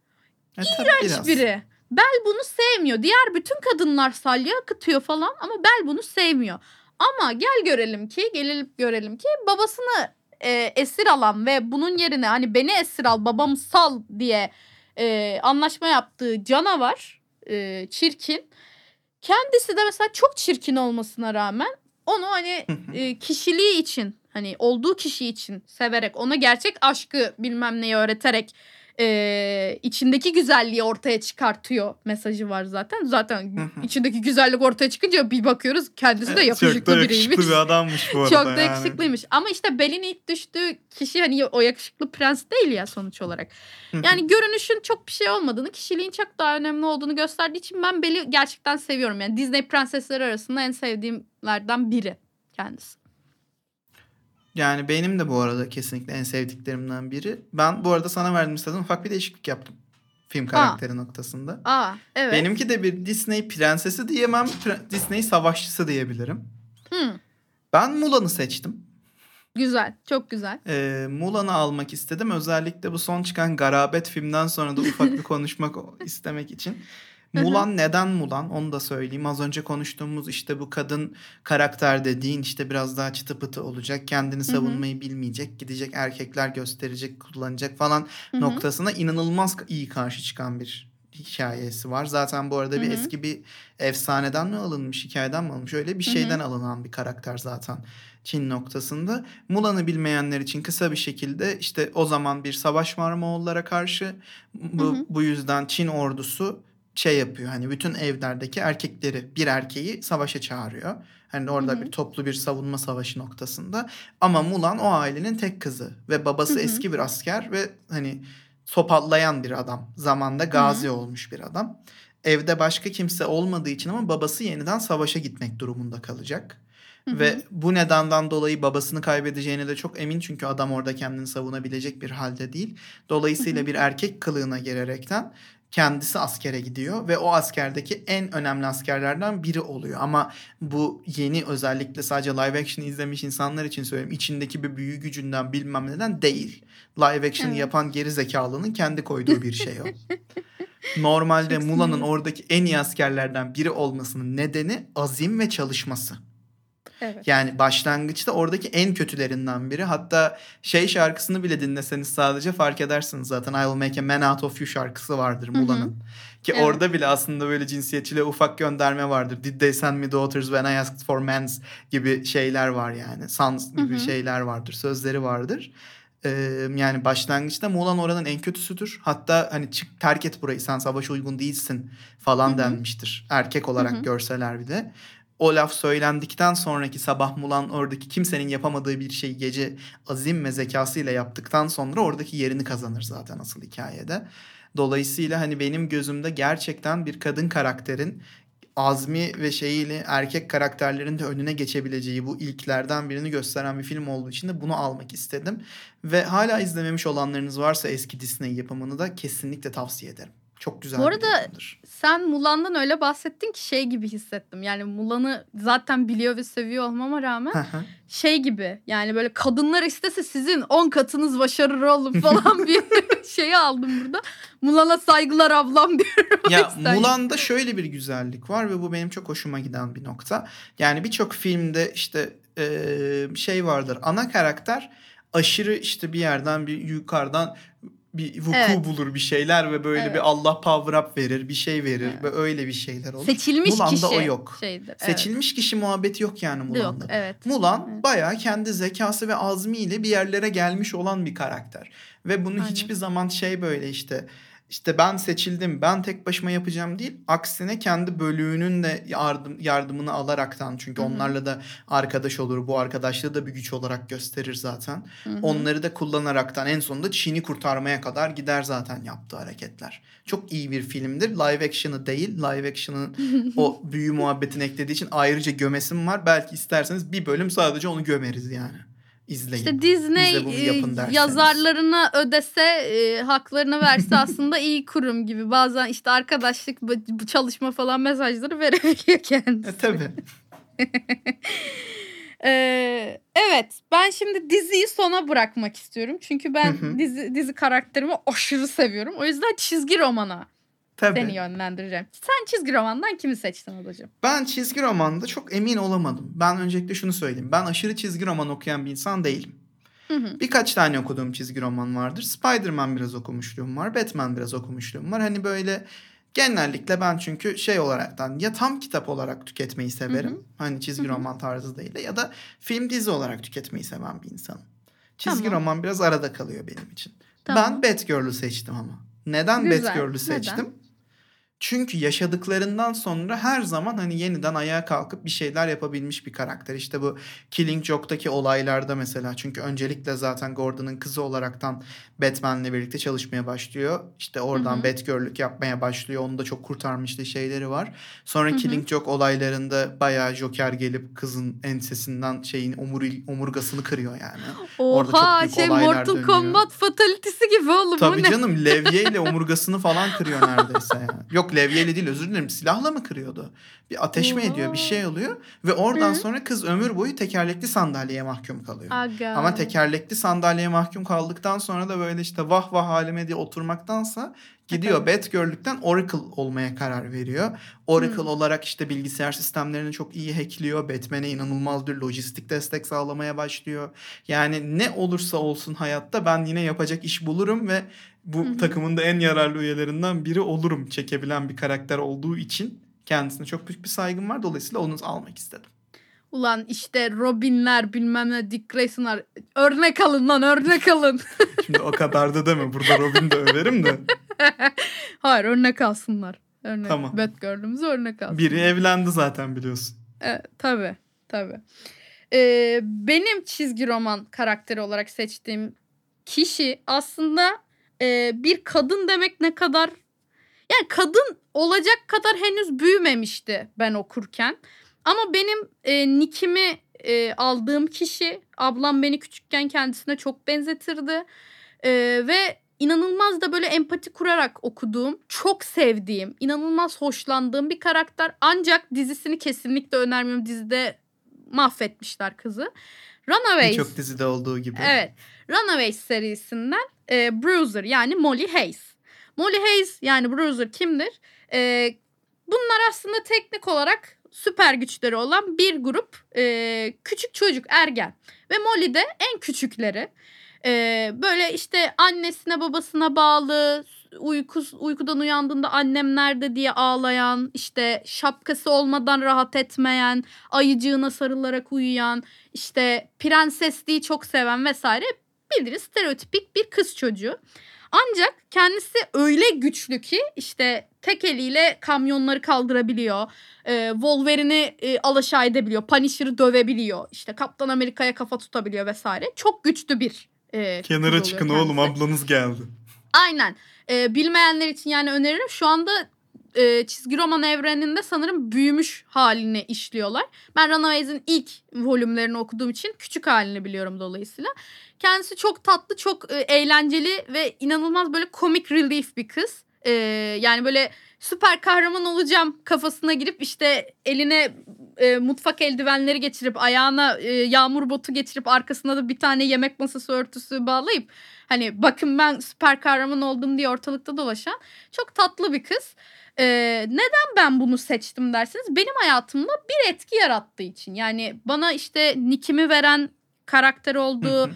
E, biraz. biri. Bel bunu sevmiyor. Diğer bütün kadınlar salya akıtıyor falan ama Bel bunu sevmiyor. Ama gel görelim ki, gelelim görelim ki babasını e, esir alan ve bunun yerine hani beni esir al, babamı sal diye e, anlaşma yaptığı canavar, e, çirkin. Kendisi de mesela çok çirkin olmasına rağmen onu hani e, kişiliği için hani olduğu kişi için severek ona gerçek aşkı bilmem neyi öğreterek e, içindeki güzelliği ortaya çıkartıyor mesajı var zaten. Zaten içindeki güzellik ortaya çıkınca bir bakıyoruz kendisi de yakışıklı çok da biriymiş. yakışıklı bir adammış bu arada Çok da yani. yakışıklıymış. Ama işte Bel'in ilk düştüğü kişi hani o yakışıklı prens değil ya sonuç olarak. Yani görünüşün çok bir şey olmadığını, kişiliğin çok daha önemli olduğunu gösterdiği için ben Bel'i gerçekten seviyorum. Yani Disney prensesleri arasında en sevdiğimlerden biri kendisi. Yani benim de bu arada kesinlikle en sevdiklerimden biri. Ben bu arada sana verdiğim listeden ufak bir değişiklik yaptım. Film karakteri noktasında. Aa evet. Benimki de bir Disney prensesi diyemem. pre- Disney savaşçısı diyebilirim. Hı, Ben Mulan'ı seçtim. güzel. Çok güzel. Ee, Mulan'ı almak istedim. Özellikle bu son çıkan Garabet filmden sonra da ufak bir konuşmak istemek için. Mulan neden Mulan onu da söyleyeyim. Az önce konuştuğumuz işte bu kadın karakter dediğin işte biraz daha çıtı pıtı olacak. Kendini savunmayı bilmeyecek. Gidecek erkekler gösterecek, kullanacak falan noktasına inanılmaz iyi karşı çıkan bir hikayesi var. Zaten bu arada bir eski bir efsaneden mi alınmış, hikayeden mi alınmış? Öyle bir şeyden alınan bir karakter zaten Çin noktasında. Mulan'ı bilmeyenler için kısa bir şekilde işte o zaman bir savaş var Moğollara karşı. Bu, bu yüzden Çin ordusu şey yapıyor hani bütün evlerdeki erkekleri bir erkeği savaşa çağırıyor. Hani orada Hı hı. bir toplu bir savunma savaşı noktasında. Ama Mulan o ailenin tek kızı ve babası Hı hı. eski bir asker ve hani sopallayan bir adam. Zamanda gazi olmuş bir adam. Evde başka kimse olmadığı için ama babası yeniden savaşa gitmek durumunda kalacak. Hı hı. Ve bu nedenden dolayı babasını kaybedeceğine de çok emin çünkü adam orada kendini savunabilecek bir halde değil. Dolayısıyla bir erkek kılığına girerekten kendisi askere gidiyor ve o askerdeki en önemli askerlerden biri oluyor. Ama bu yeni özellikle sadece live action izlemiş insanlar için söyleyeyim. İçindeki bir büyü gücünden bilmem neden değil. Live action Evet. yapan geri zekalının kendi koyduğu bir şey o. Normalde Mula'nın oradaki en iyi askerlerden biri olmasının nedeni azim ve çalışması. Evet. Yani başlangıçta oradaki en kötülerinden biri. Hatta şey şarkısını bile dinleseniz sadece fark edersiniz zaten. I Will Make a Man Out of You şarkısı vardır. Mula'nın. Ki Evet. orada bile aslında böyle cinsiyetçiliğe ufak gönderme vardır. Did they send me daughters when I asked for men's gibi şeyler var yani. Sons gibi Hı hı. şeyler vardır. Sözleri vardır. Ee, yani başlangıçta Mulan oranın en kötüsüdür. Hatta hani çık terk et burayı sen savaşa uygun değilsin falan Hı hı. denmiştir. Erkek olarak Hı hı. görseler bir de. O laf söylendikten sonraki sabah Mulan oradaki kimsenin yapamadığı bir şeyi gece azim ve zekasıyla yaptıktan sonra oradaki yerini kazanır zaten asıl hikayede. Dolayısıyla hani benim gözümde gerçekten bir kadın karakterin azmi ve şeyiyle erkek karakterlerin de önüne geçebileceği bu ilklerden birini gösteren bir film olduğu için de bunu almak istedim. Ve hala izlememiş olanlarınız varsa eski Disney yapımını da kesinlikle tavsiye ederim. Çok güzel Bu bir arada- yapımdır. Sen Mulan'dan öyle bahsettin ki şey gibi hissettim. Yani Mulan'ı zaten biliyor ve seviyor olmama rağmen şey gibi yani böyle kadınlar istese sizin 10 katınız başarır oğlum falan bir şeyi aldım burada. Mulan'a saygılar ablam diyorum. ya. Mulan'da şöyle bir güzellik var ve bu benim çok hoşuma giden bir nokta. Yani birçok filmde işte şey vardır. Ana karakter aşırı işte bir yerden bir yukarıdan bir vuku Evet. bulur bir şeyler ve böyle Evet. bir Allah power up verir, bir şey verir Evet. ve öyle bir şeyler olur. Seçilmiş Mulan'da kişi o yok. şeydir. evet. Seçilmiş kişi muhabbeti yok yani Yok Mulan'da. evet. Mulan Evet. bayağı kendi zekası ve azmiyle bir yerlere gelmiş olan bir karakter. Ve bunu Aynen. hiçbir zaman şey böyle işte işte ben seçildim ben tek başıma yapacağım değil. Aksine kendi bölüğünün de yardım, yardımını alaraktan çünkü Hı hı. onlarla da arkadaş olur. Bu arkadaşlığı da bir güç olarak gösterir zaten. Hı hı. Onları da kullanaraktan en sonunda Çin'i kurtarmaya kadar gider zaten yaptığı hareketler. Çok iyi bir filmdir. Live action'ı değil. Live action'ın o büyü muhabbetini eklediği için ayrıca gömesim var. Belki isterseniz bir bölüm sadece onu gömeriz yani. İzleyin. İşte Disney bunu e, yazarlarına ödese e, haklarını verse aslında iyi kurum gibi. Bazen işte arkadaşlık bu çalışma falan mesajları verebiliyor kendisi. E, tabii. Ee, evet ben şimdi diziyi sona bırakmak istiyorum. Çünkü ben Hı hı. dizi dizi karakterimi aşırı seviyorum. O yüzden çizgi romana Tabii. seni yönlendireceğim. Sen çizgi romandan kimi seçtin adacığım? Ben çizgi romanda çok emin olamadım. Ben öncelikle şunu söyleyeyim. Ben aşırı çizgi roman okuyan bir insan değilim. Hı hı. Birkaç tane okuduğum çizgi roman vardır. Spider-Man biraz okumuşluğum var. Batman biraz okumuşluğum var. Hani böyle genellikle ben çünkü şey olaraktan ya tam kitap olarak tüketmeyi severim. Hı hı. Hani çizgi Hı hı. roman tarzı değil de ya da film dizi olarak tüketmeyi seven bir insanım. Çizgi Tamam. roman biraz arada kalıyor benim için. Tamam. Ben Batgirl'ü seçtim ama. Neden Güzel. Batgirl'ü Neden? Çünkü yaşadıklarından sonra her zaman hani yeniden ayağa kalkıp bir şeyler yapabilmiş bir karakter. İşte bu Killing Joke'daki olaylarda mesela. Çünkü öncelikle zaten Gordon'ın kızı olaraktan Batman'le birlikte çalışmaya başlıyor. İşte oradan Hı hı. Batgirl'lük yapmaya başlıyor. Onu da çok kurtarmıştı şeyleri var. Sonra Hı hı. Killing Joke olaylarında bayağı Joker gelip kızın ensesinden şeyin omuril, omurgasını kırıyor yani. Orada çok Oha büyük şey Mortal dönüyor. Kombat fatalitesi gibi oğlum bu Tabii canım levyeyle omurgasını falan kırıyor neredeyse yani. Yok levyeyle değil özür dilerim silahla mı kırıyordu? Bir ateş mi ediyor bir Oha. şey oluyor ve oradan Hı. sonra kız ömür boyu tekerlekli sandalyeye mahkum kalıyor. Aga. Ama tekerlekli sandalyeye mahkum kaldıktan sonra da böyle işte vah vah halime diye oturmaktansa gidiyor. Batgirl'lükten Oracle olmaya karar veriyor. Oracle Hmm. olarak işte bilgisayar sistemlerini çok iyi hackliyor. Batman'e inanılmaz bir lojistik destek sağlamaya başlıyor. Yani ne olursa olsun hayatta ben yine yapacak iş bulurum ve bu Hı hı. takımın da en yararlı üyelerinden biri olurum çekebilen bir karakter olduğu için kendisine çok büyük bir saygım var. Dolayısıyla onu almak istedim. Ulan işte Robinler bilmem ne Dick Grayson'lar örnek alın lan örnek alın. Şimdi o kadar da deme. Burada Robin de överim de. Hayır örnek alsınlar. Örnek. Tamam. Batgirl'ümüzü örnek alsın. Biri evlendi zaten biliyorsun. Evet, tabii tabii. Ee, benim çizgi roman karakteri olarak seçtiğim kişi aslında e, bir kadın demek ne kadar yani kadın olacak kadar henüz büyümemişti ben okurken. Ama benim e, nickimi e, aldığım kişi ablam beni küçükken kendisine çok benzetirdi. E, ve inanılmaz da böyle empati kurarak okuduğum, çok sevdiğim, inanılmaz hoşlandığım bir karakter. Ancak dizisini kesinlikle önermiyorum. Dizide mahvetmişler kızı. Runaways. Birçok dizide olduğu gibi. Evet. Runaways serisinden e, Bruiser yani Molly Hayes. Molly Hayes yani Bruiser kimdir? E, bunlar aslında teknik olarak süper güçleri olan bir grup e, küçük çocuk ergen. Ve Molly de en küçükleri. E, böyle işte annesine babasına bağlı uykus, uykudan uyandığında annem nerede diye ağlayan işte şapkası olmadan rahat etmeyen ayıcığına sarılarak uyuyan işte prensesliği çok seven vesaire bildiğiniz stereotipik bir kız çocuğu. Ancak kendisi öyle güçlü ki işte tek eliyle kamyonları kaldırabiliyor. E, Wolverine'i e, alaşağı edebiliyor. Punisher'ı dövebiliyor. İşte Kaptan Amerika'ya kafa tutabiliyor vesaire. Çok güçlü bir e, Kenara çıkın kendisi. oğlum ablanız geldi. Aynen. Ee, bilmeyenler için yani öneririm. Şu anda e, çizgi roman evreninde sanırım büyümüş halini işliyorlar. Ben Runaways'in ilk volümlerini okuduğum için küçük halini biliyorum dolayısıyla. Kendisi çok tatlı, çok e, eğlenceli ve inanılmaz böyle comic relief bir kız. Ee, yani böyle süper kahraman olacağım kafasına girip işte eline e, mutfak eldivenleri geçirip ayağına e, yağmur botu geçirip arkasına da bir tane yemek masası örtüsü bağlayıp hani bakın ben süper kahraman oldum diye ortalıkta dolaşan çok tatlı bir kız. Ee, neden ben bunu seçtim derseniz benim hayatımda bir etki yarattığı için. Yani bana işte Nick'imi veren karakter oldu.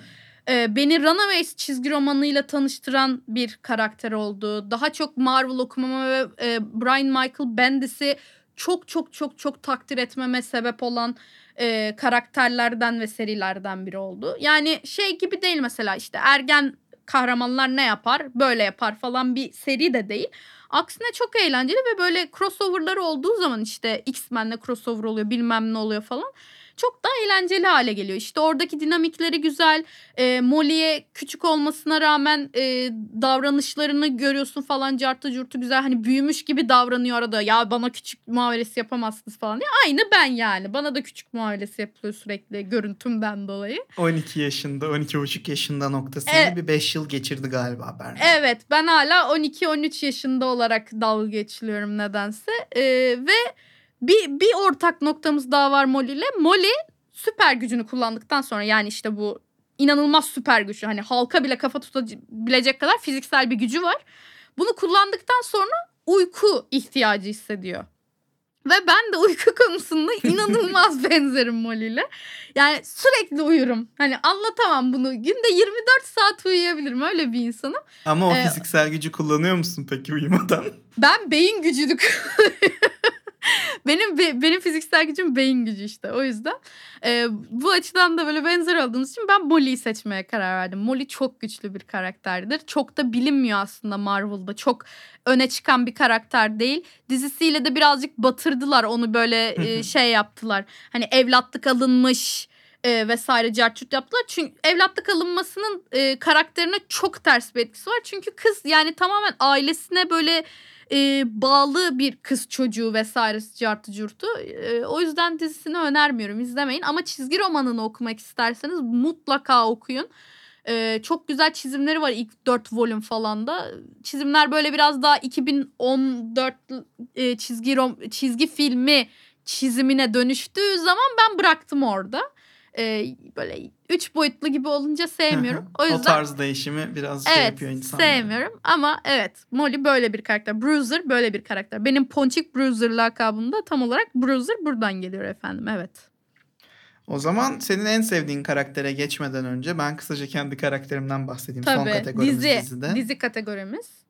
Ee, beni Runaways çizgi romanıyla tanıştıran bir karakter oldu. Daha çok Marvel okumama ve e, Brian Michael Bendis'i çok çok çok çok takdir etmeme sebep olan e, karakterlerden ve serilerden biri oldu. Yani şey gibi değil mesela işte ergen kahramanlar ne yapar böyle yapar falan bir seri de değil. Aksine çok eğlenceli ve böyle crossover'ları olduğu zaman işte X-Men'le crossover oluyor bilmem ne oluyor falan. Çok daha eğlenceli hale geliyor. İşte oradaki dinamikleri güzel. E, Molly'e küçük olmasına rağmen e, davranışlarını görüyorsun falan cartı curtu güzel. Hani büyümüş gibi davranıyor arada. Ya bana küçük muamelesi yapamazsınız falan diye. Aynı ben yani. Bana da küçük muamelesi yapılıyor sürekli görüntümden dolayı. 12 yaşında, 12,5 yaşında noktasında Evet. bir 5 yıl geçirdi galiba Berna. Evet ben hala 12-13 yaşında olarak dalga geçiliyorum nedense. Ee, ve bir, bir ortak noktamız daha var Molly ile. Molly süper gücünü kullandıktan sonra yani işte bu inanılmaz süper gücü. Hani halka bile kafa tutabilecek kadar fiziksel bir gücü var. Bunu kullandıktan sonra uyku ihtiyacı hissediyor. Ve ben de uyku konusunda inanılmaz benzerim Molly ile. Yani sürekli uyurum. Hani anlatamam bunu. Günde 24 saat uyuyabilirim. Öyle bir insanım. Ama o Ee, fiziksel gücü kullanıyor musun peki uyumadan? Ben beyin gücünü benim be- benim fiziksel gücüm beyin gücü işte o yüzden e, bu açıdan da böyle benzer olduğumuz için ben Molly'yi seçmeye karar verdim. Molly çok güçlü bir karakterdir. Çok da bilinmiyor aslında Marvel'da. Çok öne çıkan bir karakter değil. Dizisiyle de birazcık batırdılar onu böyle e, şey yaptılar. Hani evlatlık alınmış e, vesaire carçurt yaptılar. Çünkü evlatlık alınmasının e, karakterine çok ters bir etkisi var. Çünkü kız yani tamamen ailesine böyle e, bağlı bir kız çocuğu vesaire cartı curtu. E, o yüzden dizisini önermiyorum izlemeyin. Ama çizgi romanını okumak isterseniz mutlaka okuyun. E, çok güzel çizimleri var ilk dört volüm falan da. Çizimler böyle biraz daha 2014 e, çizgi rom çizgi filmi çizimine dönüştüğü zaman ben bıraktım orada. E, böyle üç boyutlu gibi olunca sevmiyorum. o yüzden tarz değişimi biraz şey evet yapıyor insanları. sevmiyorum ama evet Molly böyle bir karakter. Bruiser böyle bir karakter. Benim Ponçik Bruiser lakabım da tam olarak Bruiser buradan geliyor efendim evet. O zaman senin en sevdiğin karaktere geçmeden önce ben kısaca kendi karakterimden bahsedeyim. Son Tabii kategorimiz dizi, dizide. dizi kategorimiz.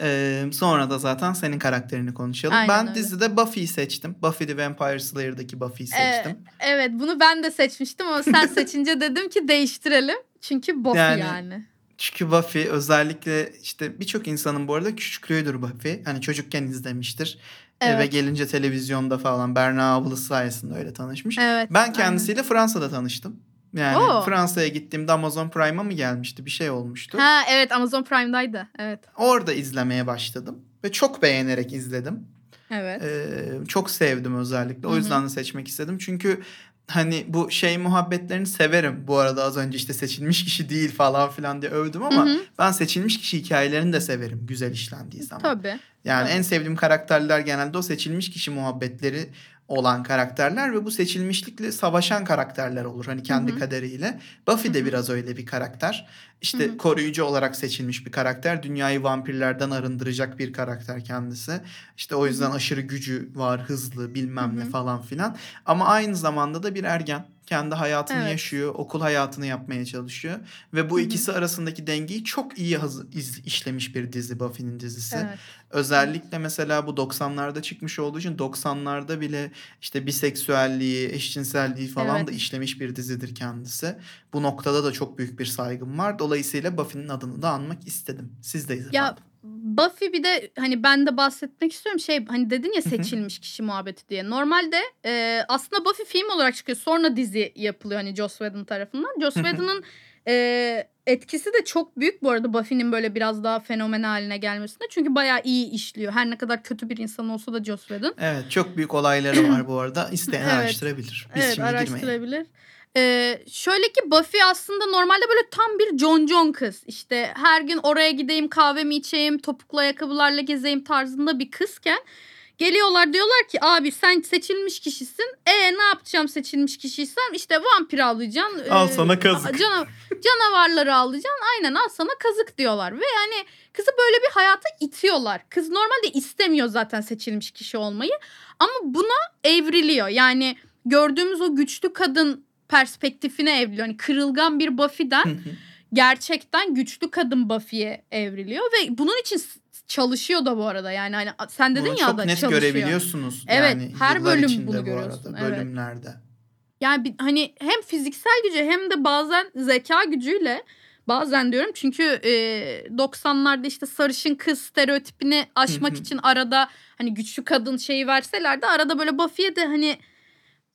Ee, sonra da zaten senin karakterini konuşalım. Aynen ben öyle. dizide Buffy'yi seçtim. Buffy the Vampire Slayer'daki Buffy'yi seçtim. Evet bunu ben de seçmiştim ama sen seçince dedim ki değiştirelim. Çünkü Buffy Yani- yani. Çünkü Buffy özellikle işte birçok insanın bu arada küçüklüğüdür Buffy. Hani çocukken izlemiştir. Ee, Evet. Ve gelince televizyonda falan Berna ablası sayesinde öyle tanışmış. Evet. Ben kendisiyle Fransa'da tanıştım. Yani Oo. Fransa'ya gittiğimde Amazon Prime'a mı gelmişti? Bir şey olmuştu. Ha evet Amazon Prime'daydı. Evet. Orada izlemeye başladım. Ve çok beğenerek izledim. Evet. Ee, çok sevdim özellikle. O yüzden de seçmek istedim. Çünkü hani bu şey muhabbetlerini severim. Bu arada az önce işte seçilmiş kişi değil falan filan diye övdüm ama Hı hı. ben seçilmiş kişi hikayelerini de severim güzel işlendiği zaman. Tabii. Yani Tabii. en sevdiğim karakterler genelde o seçilmiş kişi muhabbetleri olan karakterler ve bu seçilmişlikle savaşan karakterler olur hani kendi Hı hı. kaderiyle. Buffy de biraz öyle bir karakter. İşte Hı hı. koruyucu olarak seçilmiş bir karakter. Dünyayı vampirlerden arındıracak bir karakter kendisi. İşte o yüzden aşırı gücü var, hızlı, bilmem Hı ne falan filan. Ama aynı zamanda da bir ergen. Kendi hayatını Evet. yaşıyor, okul hayatını yapmaya çalışıyor ve bu Hı hı. ikisi arasındaki dengeyi çok iyi haz- iz- işlemiş bir dizi Buffy'nin dizisi. Evet. Özellikle mesela bu 90'larda çıkmış olduğu için 90'larda bile işte biseksüelliği, eşcinselliği falan Evet. da işlemiş bir dizidir kendisi. Bu noktada da çok büyük bir saygım var. Dolayısıyla Buffy'nin adını da anmak istedim. Siz de izin Ya efendim. Buffy bir de hani ben de bahsetmek istiyorum şey hani dedin ya seçilmiş kişi muhabbeti diye. Normalde e, aslında Buffy film olarak çıkıyor. Sonra dizi yapılıyor hani Joss Whedon tarafından. Joss. Whedon'ın e, etkisi de çok büyük bu arada Buffy'nin böyle biraz daha fenomen haline gelmesinde. Çünkü bayağı iyi işliyor. Her ne kadar kötü bir insan olsa da Joss Whedon. Evet çok büyük olayları var bu arada. İsteyen Evet. araştırabilir. Biz evet şimdi girmeyelim. Ee, şöyle ki Buffy aslında normalde böyle tam bir John kız. İşte her gün oraya gideyim kahvemi içeyim topuklu ayakkabılarla gezeyim tarzında bir kızken geliyorlar diyorlar ki abi sen seçilmiş kişisin. E ne yapacağım seçilmiş kişiysem işte vampir avlayacaksın. Al ee, sana kazık. cana- canavarları avlayacaksın aynen al sana kazık diyorlar. Ve yani kızı böyle bir hayata itiyorlar. Kız normalde istemiyor zaten seçilmiş kişi olmayı. Ama buna evriliyor. Yani gördüğümüz o güçlü kadın perspektifine evriliyor. Hani kırılgan bir Buffy'den gerçekten güçlü kadın Buffy'ye evriliyor ve bunun için çalışıyor da bu arada. Yani hani sen dedin Bunu ya çok da net çalışıyor. görebiliyorsunuz. Evet, yani her bölüm bunu bu görüyorsun, arada, evet. bölümlerde. Yani bir, hani hem fiziksel gücü hem de bazen zeka gücüyle bazen diyorum çünkü e, 90'larda işte sarışın kız stereotipini aşmak için arada hani güçlü kadın şeyi verseler de arada böyle Buffy'ye de hani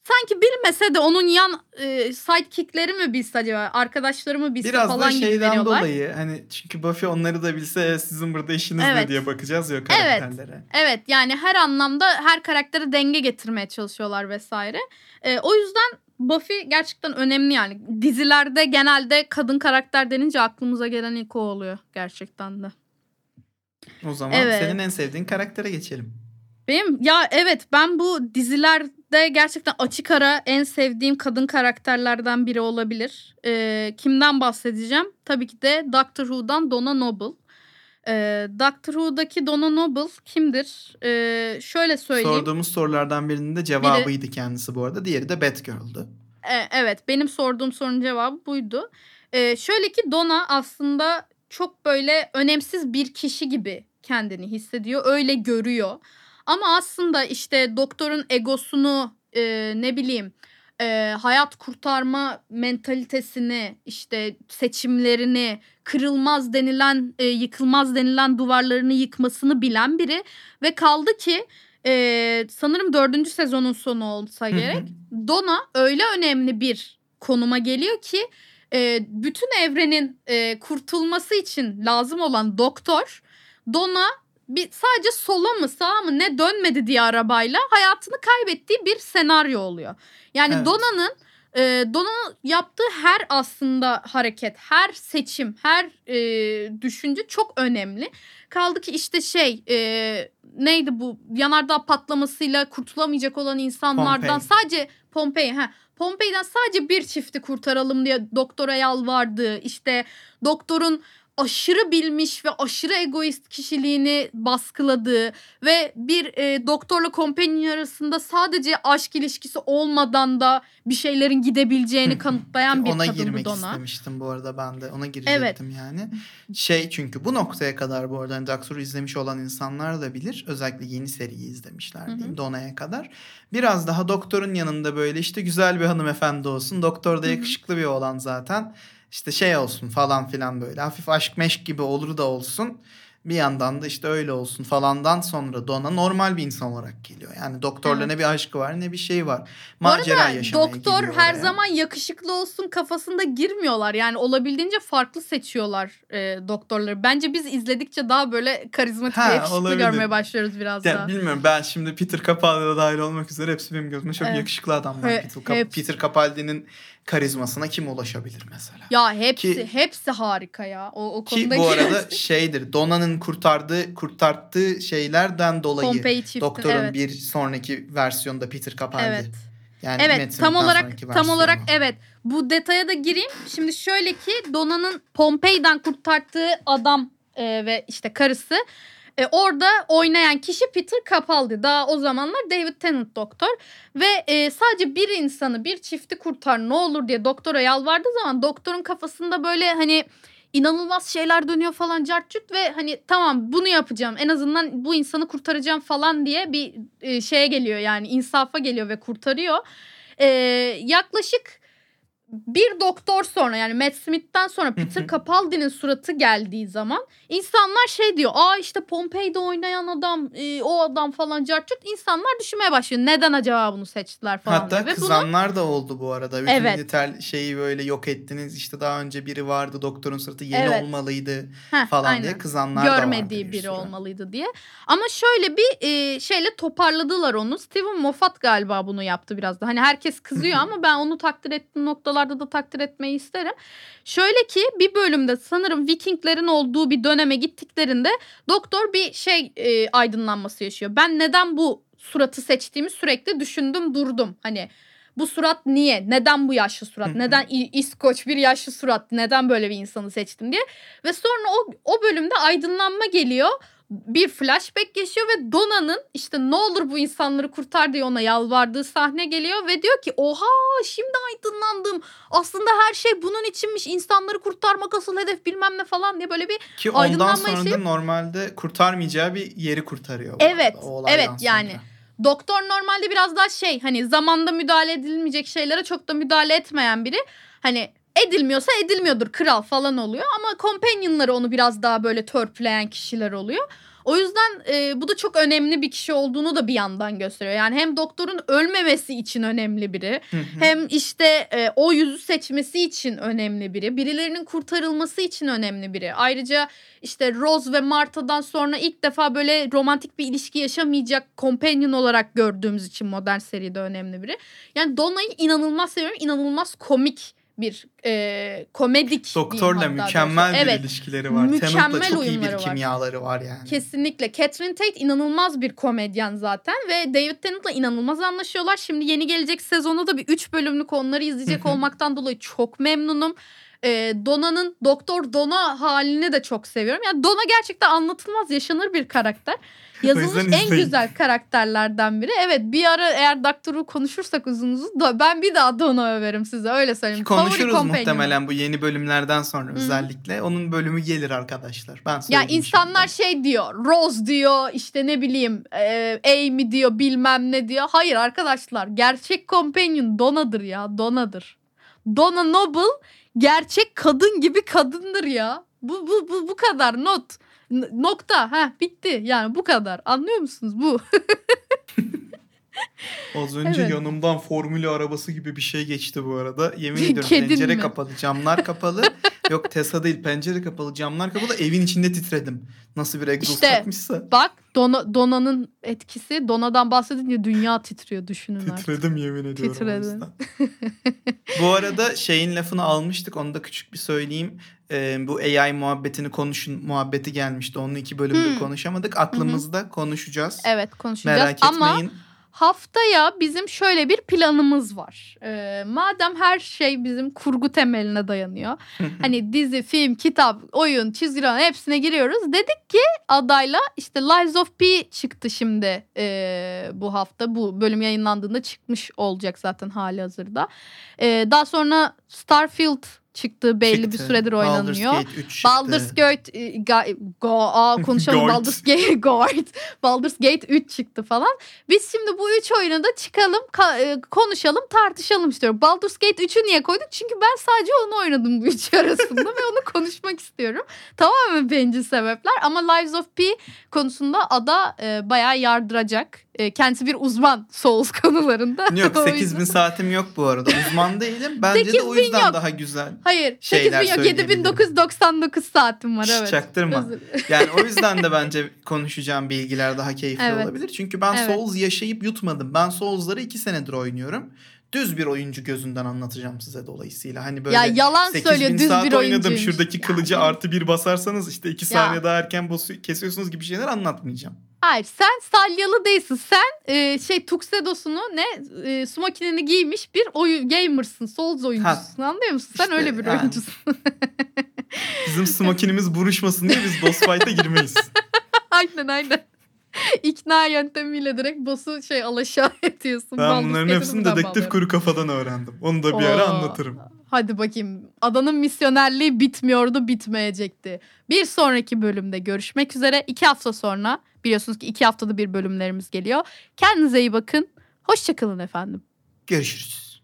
sanki bilmese de onun yan e, sidekickleri mi bilse acaba arkadaşları mı bilse Biraz falan da gibi şeyden veriyorlar. dolayı hani çünkü Buffy onları da bilse "E, sizin burada işiniz ne Evet. diye bakacağız ya Evet. karakterlere. Evet yani her anlamda her karaktere denge getirmeye çalışıyorlar vesaire. Ee, o yüzden Buffy gerçekten önemli yani. Dizilerde genelde kadın karakter denince aklımıza gelen ilk o oluyor gerçekten de. O zaman Evet. senin en sevdiğin karaktere geçelim. Benim ya evet ben bu dizilerde gerçekten açık ara en sevdiğim kadın karakterlerden biri olabilir. Ee, kimden bahsedeceğim? Tabii ki de Doctor Who'dan Donna Noble. Ee, Doctor Who'daki Donna Noble kimdir? Ee, şöyle söyleyeyim. Sorduğumuz sorulardan birinin de cevabıydı kendisi bu arada. Diğeri de Batgirl'dü. E, evet benim sorduğum sorunun cevabı buydu. E, şöyle ki Donna aslında çok böyle önemsiz bir kişi gibi kendini hissediyor. Öyle görüyor. Ama aslında işte doktorun egosunu e, ne bileyim e, hayat kurtarma mentalitesini işte seçimlerini kırılmaz denilen e, yıkılmaz denilen duvarlarını yıkmasını bilen biri. Ve kaldı ki e, sanırım dördüncü sezonun sonu olsa gerek Donna öyle önemli bir konuma geliyor ki e, bütün evrenin e, kurtulması için lazım olan doktor Donna bir sadece sola mı sağa mı ne dönmedi diye arabayla hayatını kaybettiği bir senaryo oluyor. Yani Evet. Donna'nın e, Donna'nın yaptığı her aslında hareket, her seçim, her e, düşünce çok önemli. Kaldı ki işte şey e, neydi bu yanardağ patlamasıyla kurtulamayacak olan insanlardan Pompei. sadece Pompei ha Pompei'den sadece bir çifti kurtaralım diye doktora yalvardı. İşte doktorun aşırı bilmiş ve aşırı egoist kişiliğini baskıladığı ve bir e, doktorla companion arasında sadece aşk ilişkisi olmadan da bir şeylerin gidebileceğini kanıtlayan bir Ona kadın girmek Donna. istemiştim bu arada ben de. Ona girecektim yani. Şey çünkü bu noktaya kadar bu arada hani Doctor'u izlemiş olan insanlar da bilir. Özellikle yeni seriyi izlemişler diyeyim Donna'ya kadar. Biraz daha doktorun yanında böyle işte güzel bir hanımefendi olsun. Doktor da yakışıklı bir oğlan zaten. İşte şey olsun falan filan böyle. Hafif aşk meşk gibi olur da olsun. Bir yandan da işte öyle olsun falandan sonra Donna normal bir insan olarak geliyor. Yani doktorla Evet. ne bir aşkı var ne bir şey var. Bu Macera arada yaşamaya doktor her oraya. zaman yakışıklı olsun kafasında girmiyorlar. Yani olabildiğince farklı seçiyorlar e, doktorları. Bence biz izledikçe daha böyle karizmatik Ha, ve yakışıklı olabilir. görmeye başlıyoruz biraz Ya daha. bilmiyorum ben şimdi Peter Capaldi da dahil olmak üzere hepsi benim gözümde çok Evet. yakışıklı adamlar. He- Peter, Cap- Peter Capaldi'nin karizmasına kim ulaşabilir mesela? Ya hepsi Ki- hepsi harika ya. O, o Ki konuda bu arada şeydir Donna'nın kurtardığı kurtarttığı şeylerden dolayı. Doktor'un evet. bir sonraki versiyonda Peter Capaldi. Evet. Yani Evet tam olarak tam olarak evet. Bu detaya da gireyim. Şimdi şöyle ki Donna'nın Pompei'den kurtardığı adam e, ve işte karısı E, orada oynayan kişi Peter Capaldi. Daha o zamanlar David Tennant doktor. Ve e, sadece bir insanı bir çifti kurtar ne olur diye doktora yalvardığı zaman doktorun kafasında böyle hani inanılmaz şeyler dönüyor falan cartçut ve hani tamam bunu yapacağım en azından bu insanı kurtaracağım falan diye bir e, şeye geliyor yani insafa geliyor ve kurtarıyor. E, yaklaşık bir doktor sonra yani Matt Smith'ten sonra Peter Capaldi'nin suratı geldiği zaman insanlar şey diyor. Aa işte Pompei'de oynayan adam e, o adam falan cartçut insanlar düşünmeye başlıyor. Neden acaba bunu seçtiler falan Hatta diye. Ve bunu kızanlar da oldu bu arada. Bütün Evet. yeter şeyi böyle yok ettiniz. İşte daha önce biri vardı doktorun suratı yeni Evet. olmalıydı Heh, falan aynen. diye kızanlar da vardı. görmediği bir biri olmalıydı diye. Ama şöyle bir e, şeyle toparladılar onu. Steven Moffat galiba bunu yaptı biraz da. Hani herkes kızıyor ama ben onu takdir ettiğim noktalarda da takdir etmeyi isterim. Şöyle ki bir bölümde sanırım Vikinglerin olduğu bir döneme gittiklerinde doktor bir şey e, aydınlanması yaşıyor. Ben neden bu suratı seçtiğimi sürekli düşündüm durdum. Hani bu surat niye? Neden bu yaşlı surat? Neden İskoç bir yaşlı surat? Neden böyle bir insanı seçtim diye. Ve sonra o, o bölümde aydınlanma geliyor. Bir flashback geçiyor ve Dona'nın işte ne olur bu insanları kurtar diye ona yalvardığı sahne geliyor ve diyor ki oha şimdi aydınlandım. Aslında her şey bunun içinmiş. İnsanları kurtarmak asıl hedef bilmem ne falan diye böyle bir Ki ondan sonra işi- da normalde kurtarmayacağı bir yeri kurtarıyor. Evet, arada, evet, yani. sonra. Doktor normalde biraz daha şey hani zamanda müdahale edilmeyecek şeylere çok da müdahale etmeyen biri. Hani edilmiyorsa edilmiyordur kral falan oluyor ama companionları onu biraz daha böyle törpüleyen kişiler oluyor. O yüzden e, bu da çok önemli bir kişi olduğunu da bir yandan gösteriyor. Yani hem doktorun ölmemesi için önemli biri, hem işte e, o yüzü seçmesi için önemli biri, birilerinin kurtarılması için önemli biri. Ayrıca işte Rose ve Marta'dan sonra ilk defa böyle romantik bir ilişki yaşamayacak companion olarak gördüğümüz için modern seride önemli biri. Yani Donna'yı inanılmaz seviyorum. İnanılmaz komik bir e, komedik Doktorla mükemmel bir Evet. ilişkileri var. Mükemmel Tennant'la çok iyi bir var. kimyaları var yani. Kesinlikle. Catherine Tate inanılmaz bir komedyen zaten ve David Tennant'la inanılmaz anlaşıyorlar. Şimdi yeni gelecek sezonda da bir 3 bölümlük onları izleyecek olmaktan dolayı çok memnunum. Ee, Dona'nın Doktor Dona halini de çok seviyorum. Yani Dona gerçekten anlatılmaz yaşanır bir karakter. Yazılmış en izleyin. güzel karakterlerden biri. Evet bir ara eğer Doktor'u konuşursak uzun uzun ben bir daha Dona överim size öyle söyleyeyim. Favori Konuşuruz companion'ım. muhtemelen bu yeni bölümlerden sonra Hı. özellikle. Onun bölümü gelir arkadaşlar. Ben Ya insanlar şimdiden. şey diyor, Rose diyor, işte ne bileyim, e, Amy diyor, bilmem ne diyor. Hayır arkadaşlar, gerçek companion Dona'dır ya, Dona'dır. Donna Noble gerçek kadın gibi kadındır ya. Bu bu bu bu kadar not. N- nokta. Ha bitti. Yani bu kadar. Anlıyor musunuz? Bu. Az önce Evet. yanımdan formülü arabası gibi bir şey geçti bu arada. Yemin ediyorum Kedin pencere mi? kapalı, camlar kapalı. Yok Tesla değil pencere kapalı, camlar kapalı. Evin içinde titredim. Nasıl bir egzoz İşte, takmışsa. Bak Dona, Dona'nın etkisi. Dona'dan bahsedince dünya titriyor düşünün artık. Titredim yemin ediyorum. yüzden. bu arada şeyin lafını almıştık. Onu da küçük bir söyleyeyim. Ee, bu AI muhabbetini konuşun muhabbeti gelmişti. Onu iki bölümde Hmm. konuşamadık. Aklımızda konuşacağız. Evet konuşacağız Merak ama etmeyin. Haftaya bizim şöyle bir planımız var. Ee, madem her şey bizim kurgu temeline dayanıyor. hani dizi, film, kitap, oyun, çizgi roman hepsine giriyoruz. Dedik ki adayla işte Lies of P çıktı şimdi ee, bu hafta. Bu bölüm yayınlandığında çıkmış olacak zaten hali hazırda. Ee, daha sonra Starfield çıktı belli bir Çıktı. süredir oynanıyor. Baldur's Gate 3 çıktı. Baldur's Gate e, ga- go, aa, konuşalım. Baldur's Gate. Baldur's Gate 3 çıktı falan. Biz şimdi bu 3 oyunu da çıkalım, ka- e, konuşalım, tartışalım istiyorum. Baldur's Gate 3'ü niye koyduk? Çünkü ben sadece onu oynadım bu üçü arasında ve onu konuşmak istiyorum. Tamamen bencil sebepler ama Lives of P konusunda ada e, bayağı yardıracak. E, kendisi bir uzman Souls konularında. Yok O 8000 yüzden- saatim yok bu arada. Uzman değilim. Bence de o 8000 yüzden yok. daha güzel. Hayır, şeyler 8000 yok, söyleyebilirim. 7999 saatim var evet. Çaktırma. Yani o yüzden de bence konuşacağım bilgiler daha keyifli Evet. olabilir. Çünkü ben Evet. Souls yaşayıp yutmadım. Ben Souls'ları iki senedir oynuyorum. Düz bir oyuncu gözünden anlatacağım size dolayısıyla. Hani böyle ya yalan 8000 söylüyor düz saat bir oynadım. oyuncuymuş. Şuradaki kılıcı Yani. artı bir basarsanız işte iki saniye daha erken bosu kesiyorsunuz gibi şeyler anlatmayacağım. Hayır sen salyalı değilsin. Sen e, şey tuxedosunu ne e, smokinini giymiş bir oyun gamersın. Souls oyuncusun anlıyor musun? Sen işte öyle bir yani. oyuncusun. Bizim smokinimiz buruşmasın diye biz boss fight'a girmeyiz. aynen aynen. İkna yöntemiyle direkt boss'u şey alaşağı ediyorsun. Ben bunların hepsini dedektif kuru kafadan öğrendim. Onu da bir ara Oo. anlatırım. Hadi bakayım. Adanın misyonerliği bitmiyordu, bitmeyecekti. Bir sonraki bölümde görüşmek üzere. İki hafta sonra biliyorsunuz ki iki haftada bir bölümlerimiz geliyor. Kendinize iyi bakın. Hoşçakalın efendim. Görüşürüz.